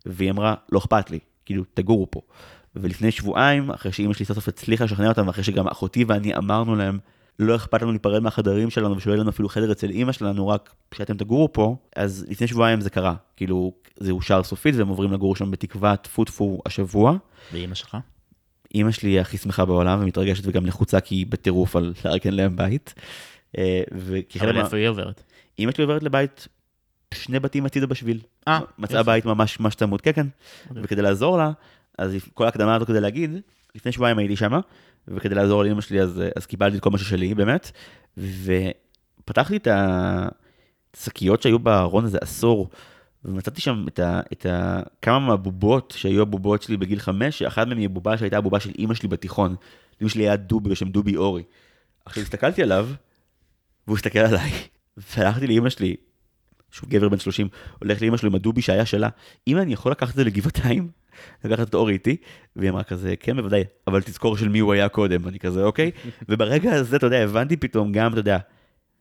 והיא אמרה, לא אכפת לי, כאילו, תגורו פה. ולפני שבועיים, אחרי שאימא שלי סוף סוף הצליחה לשכנע אותם, ואחרי שגם אחותי ואני אמרנו להם, לא אכפת לנו להיפרד מהחדרים שלנו ושלא יהיה לנו אפילו חדר אצל אימא שלנו, רק שאתם תגורו פה, אז לפני שבועיים זה קרה. כאילו, זה אושר סופית והם עוברים לגור שם בתקווה טפו טפו השבוע. ואימא שלך? אימא שלי היא הכי שמחה בעולם ומתרגשת וגם לחוצה כי היא בטירוף על לארגן להם בית. אה, אבל איפה היא עוברת? אימא שלי עוברת לבית שני בתים הצידה בשביל. אה, מצאה. בית ממש ממש צמוד, כן כן. אוקיי. וכדי לעזור לה, אז כל ההקדמה הזו כדי להגיד, לפני שבועיים הייתי שמה, וכדי לעזור לאמא שלי אז, אז קיבלתי את כל מה ששלי באמת, ופתחתי את השקיות שהיו בארון הזה עשור, ומצאתי שם את, ה, את ה, כמה מהבובות שהיו הבובות שלי בגיל חמש, שאחת מהן היא בובה שהייתה הבובה של אימא שלי בתיכון. לאמא שלי היה דובי בשם דובי אורי. עכשיו הסתכלתי עליו, והוא הסתכל עליי, [LAUGHS] והלכתי לאמא שלי, שהוא גבר בן 30, הולך לאמא שלו עם הדובי שהיה שלה, אמא אני יכול לקחת את זה לגבעתיים? [LAUGHS] לקחת את אורי איתי? והיא אמרה כזה, כן בוודאי, אבל תזכור של מי הוא היה קודם, אני כזה אוקיי, [LAUGHS] וברגע הזה אתה יודע, הבנתי פתאום גם, אתה יודע,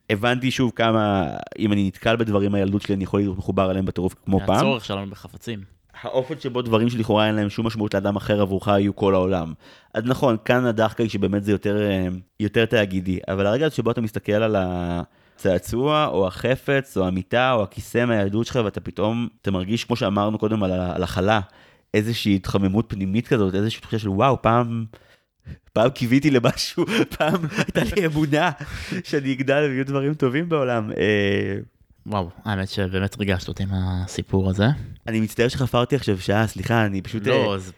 הבנתי שוב כמה, אם אני נתקל בדברים מהילדות שלי, אני יכול להיות מחובר אליהם בטירוף כמו פעם. הצורך שלנו בחפצים. האופן שבו דברים שלכאורה אין להם שום משמעות לאדם אחר עבורך יהיו כל העולם. אז נכון, כאן הדחקה היא שבאמת זה יותר, אה, יותר תאגידי, אבל הרגע הזה שבו אתה מסתכל על הצעצוע, או החפץ, או המיטה, או הכיסא מהילדות שלך, ואתה פתאום, אתה מרגיש, כמו שאמרנו קודם על החלה, איזושהי התחממות פנימית כזאת, איזושהי תחושה של וואו, פעם... פעם קיוויתי למשהו, [LAUGHS] פעם הייתה לי אמונה שאני אגדל ויהיו דברים טובים בעולם. אה, וואו, האמת שבאמת ריגשת אותי עם הסיפור הזה. אני מצטער שחפרתי עכשיו שעה, סליחה, אני פשוט... לא, אה, זה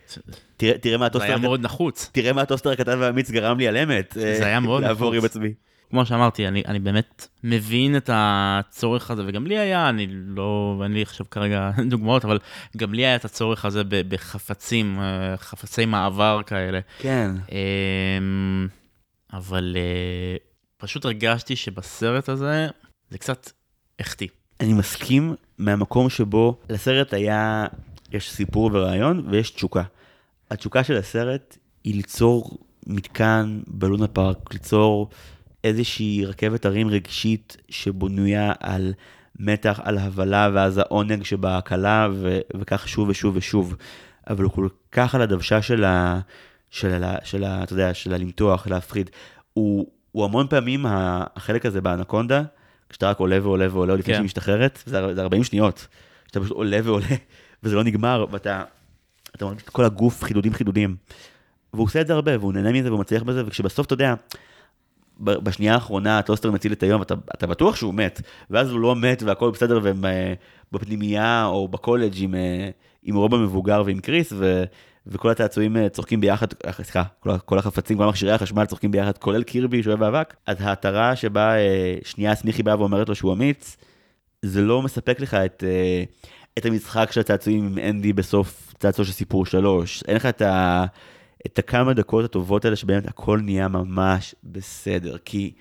תראה, מה זה הטוסטר היה הקטן- מאוד נחוץ. תראה מה הטוסטר הקטן והאמיץ גרם לי על אמת. זה היה מאוד לעבור נחוץ. עם עצמי. כמו שאמרתי, אני, אני באמת מבין את הצורך הזה, וגם לי היה, אני לא, אין לי עכשיו כרגע [LAUGHS] דוגמאות, אבל גם לי היה את הצורך הזה בחפצים, אה, חפצי מעבר כאלה. כן. אמ, אבל אה, פשוט הרגשתי שבסרט הזה זה קצת החטיא. אני מסכים מהמקום שבו לסרט היה, יש סיפור ורעיון ויש תשוקה. התשוקה של הסרט היא ליצור מתקן בלונה פארק, ליצור איזושהי רכבת הרים רגשית שבנויה על מתח, על הבלה ואז העונג שבהקלה ו- וכך שוב ושוב ושוב. אבל הוא כל כך על הדוושה של ה... של ה... של ה... אתה יודע, של הלמתוח, להפחיד. הוא, הוא המון פעמים החלק הזה באנקונדה, כשאתה רק עולה ועולה ועולה לפני כן. שהיא משתחררת, זה, זה 40 שניות. שאתה פשוט עולה ועולה, וזה לא נגמר, ואתה אתה מרגיש את כל הגוף חידודים חידודים. והוא עושה את זה הרבה, והוא נהנה מזה והוא מצליח בזה, וכשבסוף אתה יודע, בשנייה האחרונה הטוסטר מציל את היום, אתה, אתה בטוח שהוא מת, ואז הוא לא מת והכל בסדר, והם אה, בפנימייה או בקולג' עם, אה, עם רוב המבוגר ועם קריס, ו, וכל הצעצועים אה, צוחקים ביחד, סליחה, כל, כל החפצים, כל מכשירי החשמל צוחקים ביחד, כולל קירבי שאוהב אבק, אז ההתרה שבה שנייה סמיכי באה ואומרת לו שהוא אמיץ, זה לא מספק לך את, את המשחק של הצעצועים עם אנדי בסוף צעצוע של סיפור שלוש, אין לך את, ה, את הכמה דקות הטובות האלה שבאמת הכל נהיה ממש בסדר, כי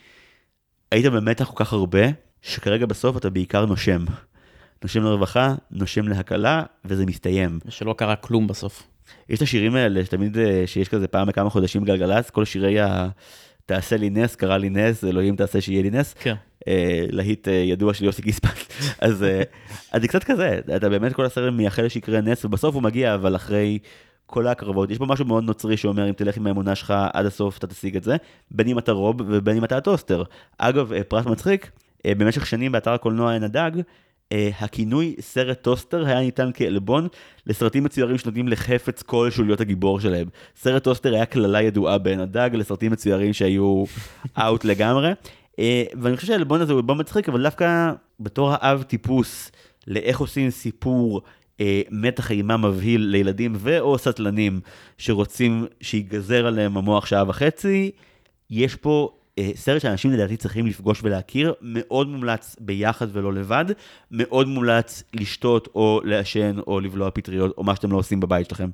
היית במתח כל כך הרבה, שכרגע בסוף אתה בעיקר נושם. נושם לרווחה, נושם להקלה, וזה מסתיים. ושלא קרה כלום בסוף. יש את השירים האלה שתמיד, אה, שיש כזה פעם בכמה חודשים גלגלצ, כל שירי ה... תעשה לי נס, קרה לי נס, אלוהים תעשה שיהיה לי נס. כן. אה, להיט אה, ידוע של יוסי גיספן. [LAUGHS] אז אה, אז זה קצת כזה, אתה באמת כל הסרט מייחל שיקרה נס, ובסוף הוא מגיע, אבל אחרי כל הקרבות, יש פה משהו מאוד נוצרי שאומר, אם תלך עם האמונה שלך עד הסוף, אתה תשיג את זה, בין אם אתה רוב ובין אם אתה הטוסטר. אגב, אה, פרט מצחיק, אה, במשך שנים באתר הקולנוע עין הדג, אה, הכינוי סרט טוסטר היה ניתן כעלבון לסרטים מצוירים שנותנים לחפץ כלשהו להיות הגיבור שלהם. סרט טוסטר היה קללה ידועה בעין הדג לסרטים מצוירים שהיו [LAUGHS] out לגמרי. ואני חושב שהעלבון הזה הוא עלבון מצחיק, אבל דווקא בתור האב טיפוס לאיך עושים סיפור מתח אימה מבהיל לילדים ו/או סטלנים שרוצים שיגזר עליהם המוח שעה וחצי, יש פה אה, סרט שאנשים לדעתי צריכים לפגוש ולהכיר, מאוד מומלץ ביחד ולא לבד, מאוד מומלץ לשתות או לעשן או לבלוע פטריות או מה שאתם לא עושים בבית שלכם.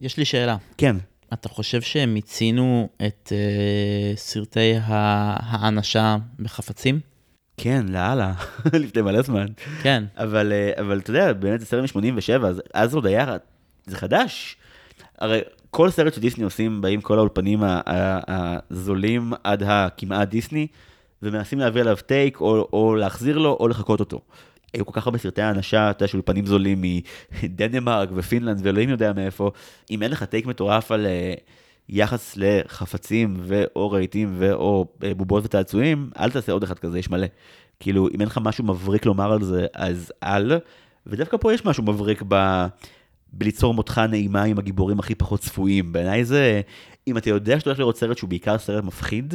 יש לי שאלה. כן, אתה חושב שהם מיצינו את uh, סרטי האנשה בחפצים? כן, לאללה, [LAUGHS] לפני מלא זמן. כן. אבל, אה, אבל אתה יודע, באמת זה סרט מ-87, אז, אז עוד היה, זה חדש. הרי כל סרט שדיסני עושים, באים כל האולפנים הזולים עד הכמעט דיסני, ומנסים להביא עליו take, או, או להחזיר לו, או לחקות אותו. היו כל כך הרבה סרטי האנשה, אתה יודע, של אולפנים זולים מדנמרק ופינלנד, ואלוהים יודע מאיפה. אם אין לך take מטורף על אה, יחס לחפצים, ואו רהיטים, ואו אה, בובות וצעצועים, אל תעשה עוד אחד כזה, יש מלא. כאילו, אם אין לך משהו מבריק לומר על זה, אז אל. ודווקא פה יש משהו מבריק ב... בליצור מותחה נעימה עם הגיבורים הכי פחות צפויים. בעיניי זה, אם אתה יודע שאתה הולך לראות סרט שהוא בעיקר סרט מפחיד,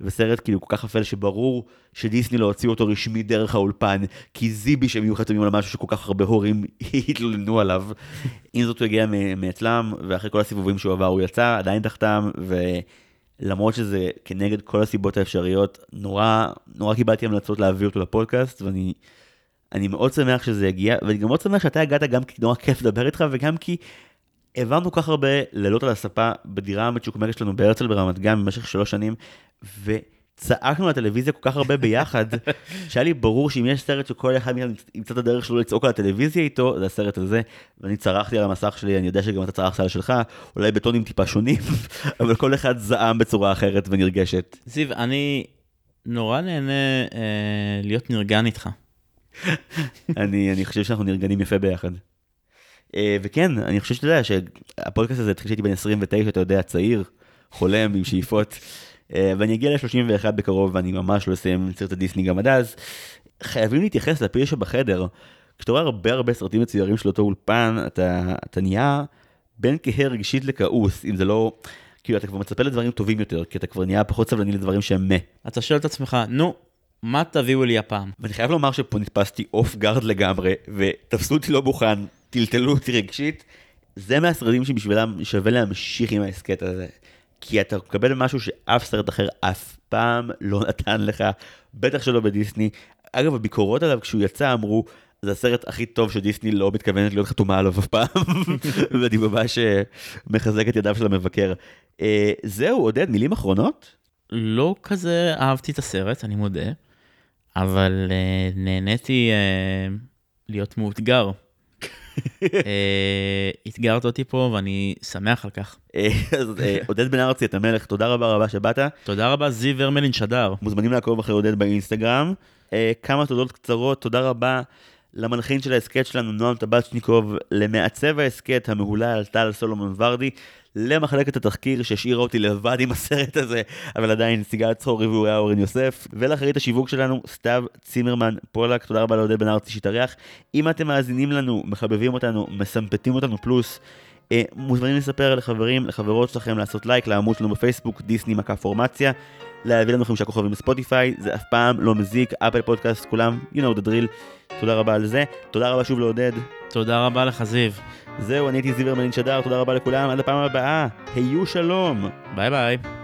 וסרט כאילו כל כך אפל שברור שדיסני לא הוציאו אותו רשמי דרך האולפן, כי זיבי שהם יהיו חתומים על משהו שכל כך הרבה הורים [LAUGHS] התלוננו עליו. עם זאת הוא הגיע מאצלם, ואחרי כל הסיבובים שהוא עבר הוא יצא, עדיין תחתם, ולמרות שזה כנגד כל הסיבות האפשריות, נורא, נורא קיבלתי המלצות להביא אותו לפודקאסט, ואני אני מאוד שמח שזה הגיע, ואני גם מאוד שמח שאתה הגעת גם כי נורא כיף לדבר איתך, וגם כי העברנו כל כך הרבה לילות על הספה בדירה המצ'וקמקת שלנו בהרצל ברמת גן במשך שלוש שנים, וצעקנו על הטלוויזיה כל כך הרבה ביחד, [LAUGHS] שהיה לי ברור שאם יש סרט שכל אחד ימצא את הדרך שלו לצעוק על הטלוויזיה איתו, זה הסרט הזה, ואני צרחתי על המסך שלי, אני יודע שגם אתה צרחת על שלך, אולי בטונים טיפה שונים, [LAUGHS] אבל כל אחד זעם בצורה אחרת ונרגשת. זיו, אני נורא נהנה אה, להיות נרגן איתך. [LAUGHS] אני, אני חושב שאנחנו נרגנים יפה ביחד. אה, וכן, אני חושב שאתה יודע שהפודקאסט הזה התחיל כשהייתי בן 29, אתה יודע, צעיר, חולם עם שאיפות, ואני אגיע ל-31 בקרוב, ואני ממש לא אסיים את סרט הדיסני גם עד אז. חייבים להתייחס לפיל שבחדר. כשאתה רואה הרבה הרבה סרטים מצוירים של אותו אולפן, אתה, אתה נהיה בין כהה רגשית לכעוס, אם זה לא... כאילו, אתה כבר מצפה לדברים טובים יותר, כי אתה כבר נהיה פחות סבלני לדברים שהם meh. אתה שואל את עצמך, נו, מה תביאו לי הפעם? ואני חייב לומר שפה נתפסתי off guard לגמרי, ותפסו אותי לא מוכן, טלטלו אותי רגשית. זה מהסרטים שבשבילם שווה להמשיך עם ההסכת הזה. כי אתה מקבל משהו שאף סרט אחר אף פעם לא [LAUGHS] נתן לך, בטח שלא בדיסני. אגב, הביקורות עליו כשהוא יצא אמרו, זה הסרט הכי טוב שדיסני לא מתכוונת להיות חתומה עליו אף פעם, [LAUGHS] ואני ממש אה, מחזק את ידיו של המבקר. אה, זהו, עודד, מילים אחרונות? לא כזה אהבתי את הסרט, אני מודה, אבל אה, נהניתי להיות מאותגר. [LAUGHS] אה, אתגרת אותי פה ואני שמח על כך. אה, אז אה, עודד בן ארצי, אתה מלך, תודה רבה רבה שבאת. תודה רבה, זיו הרמלין שדר. מוזמנים לעקוב אחרי עודד באינסטגרם. כמה תודות קצרות, תודה רבה למנחין של ההסכת שלנו, נועם טבצ'ניקוב, למעצב ההסכת המהולל טל סולומון ורדי, למחלקת התחקיר שהשאירה אותי לבד עם הסרט הזה, אבל עדיין סיגל צחורי ואוריה אורן יוסף, ולאחרית השיווק שלנו, סתיו צימרמן פולק, תודה רבה לעודד בן ארצי שהתארח. אם אתם מאזינים לנו, מחבבים אותנו, מסמפטים אותנו פלוס, אה, מוזמנים לספר לחברים, לחברות שלכם, לעשות לייק לעמוד שלנו בפייסבוק, דיסני מכה פורמציה, להביא לנו חמישה כוכבים בספוטיפיי, זה אף פעם לא מזיק, אפל פודקאסט, כולם, you know the drill. תודה רבה על זה, תודה רבה שוב לעודד. תודה רבה לך, זיו. זהו, אני הייתי זיו הרמלין שדר, תודה רבה לכולם, עד הפעם הבאה, היו שלום. ביי ביי.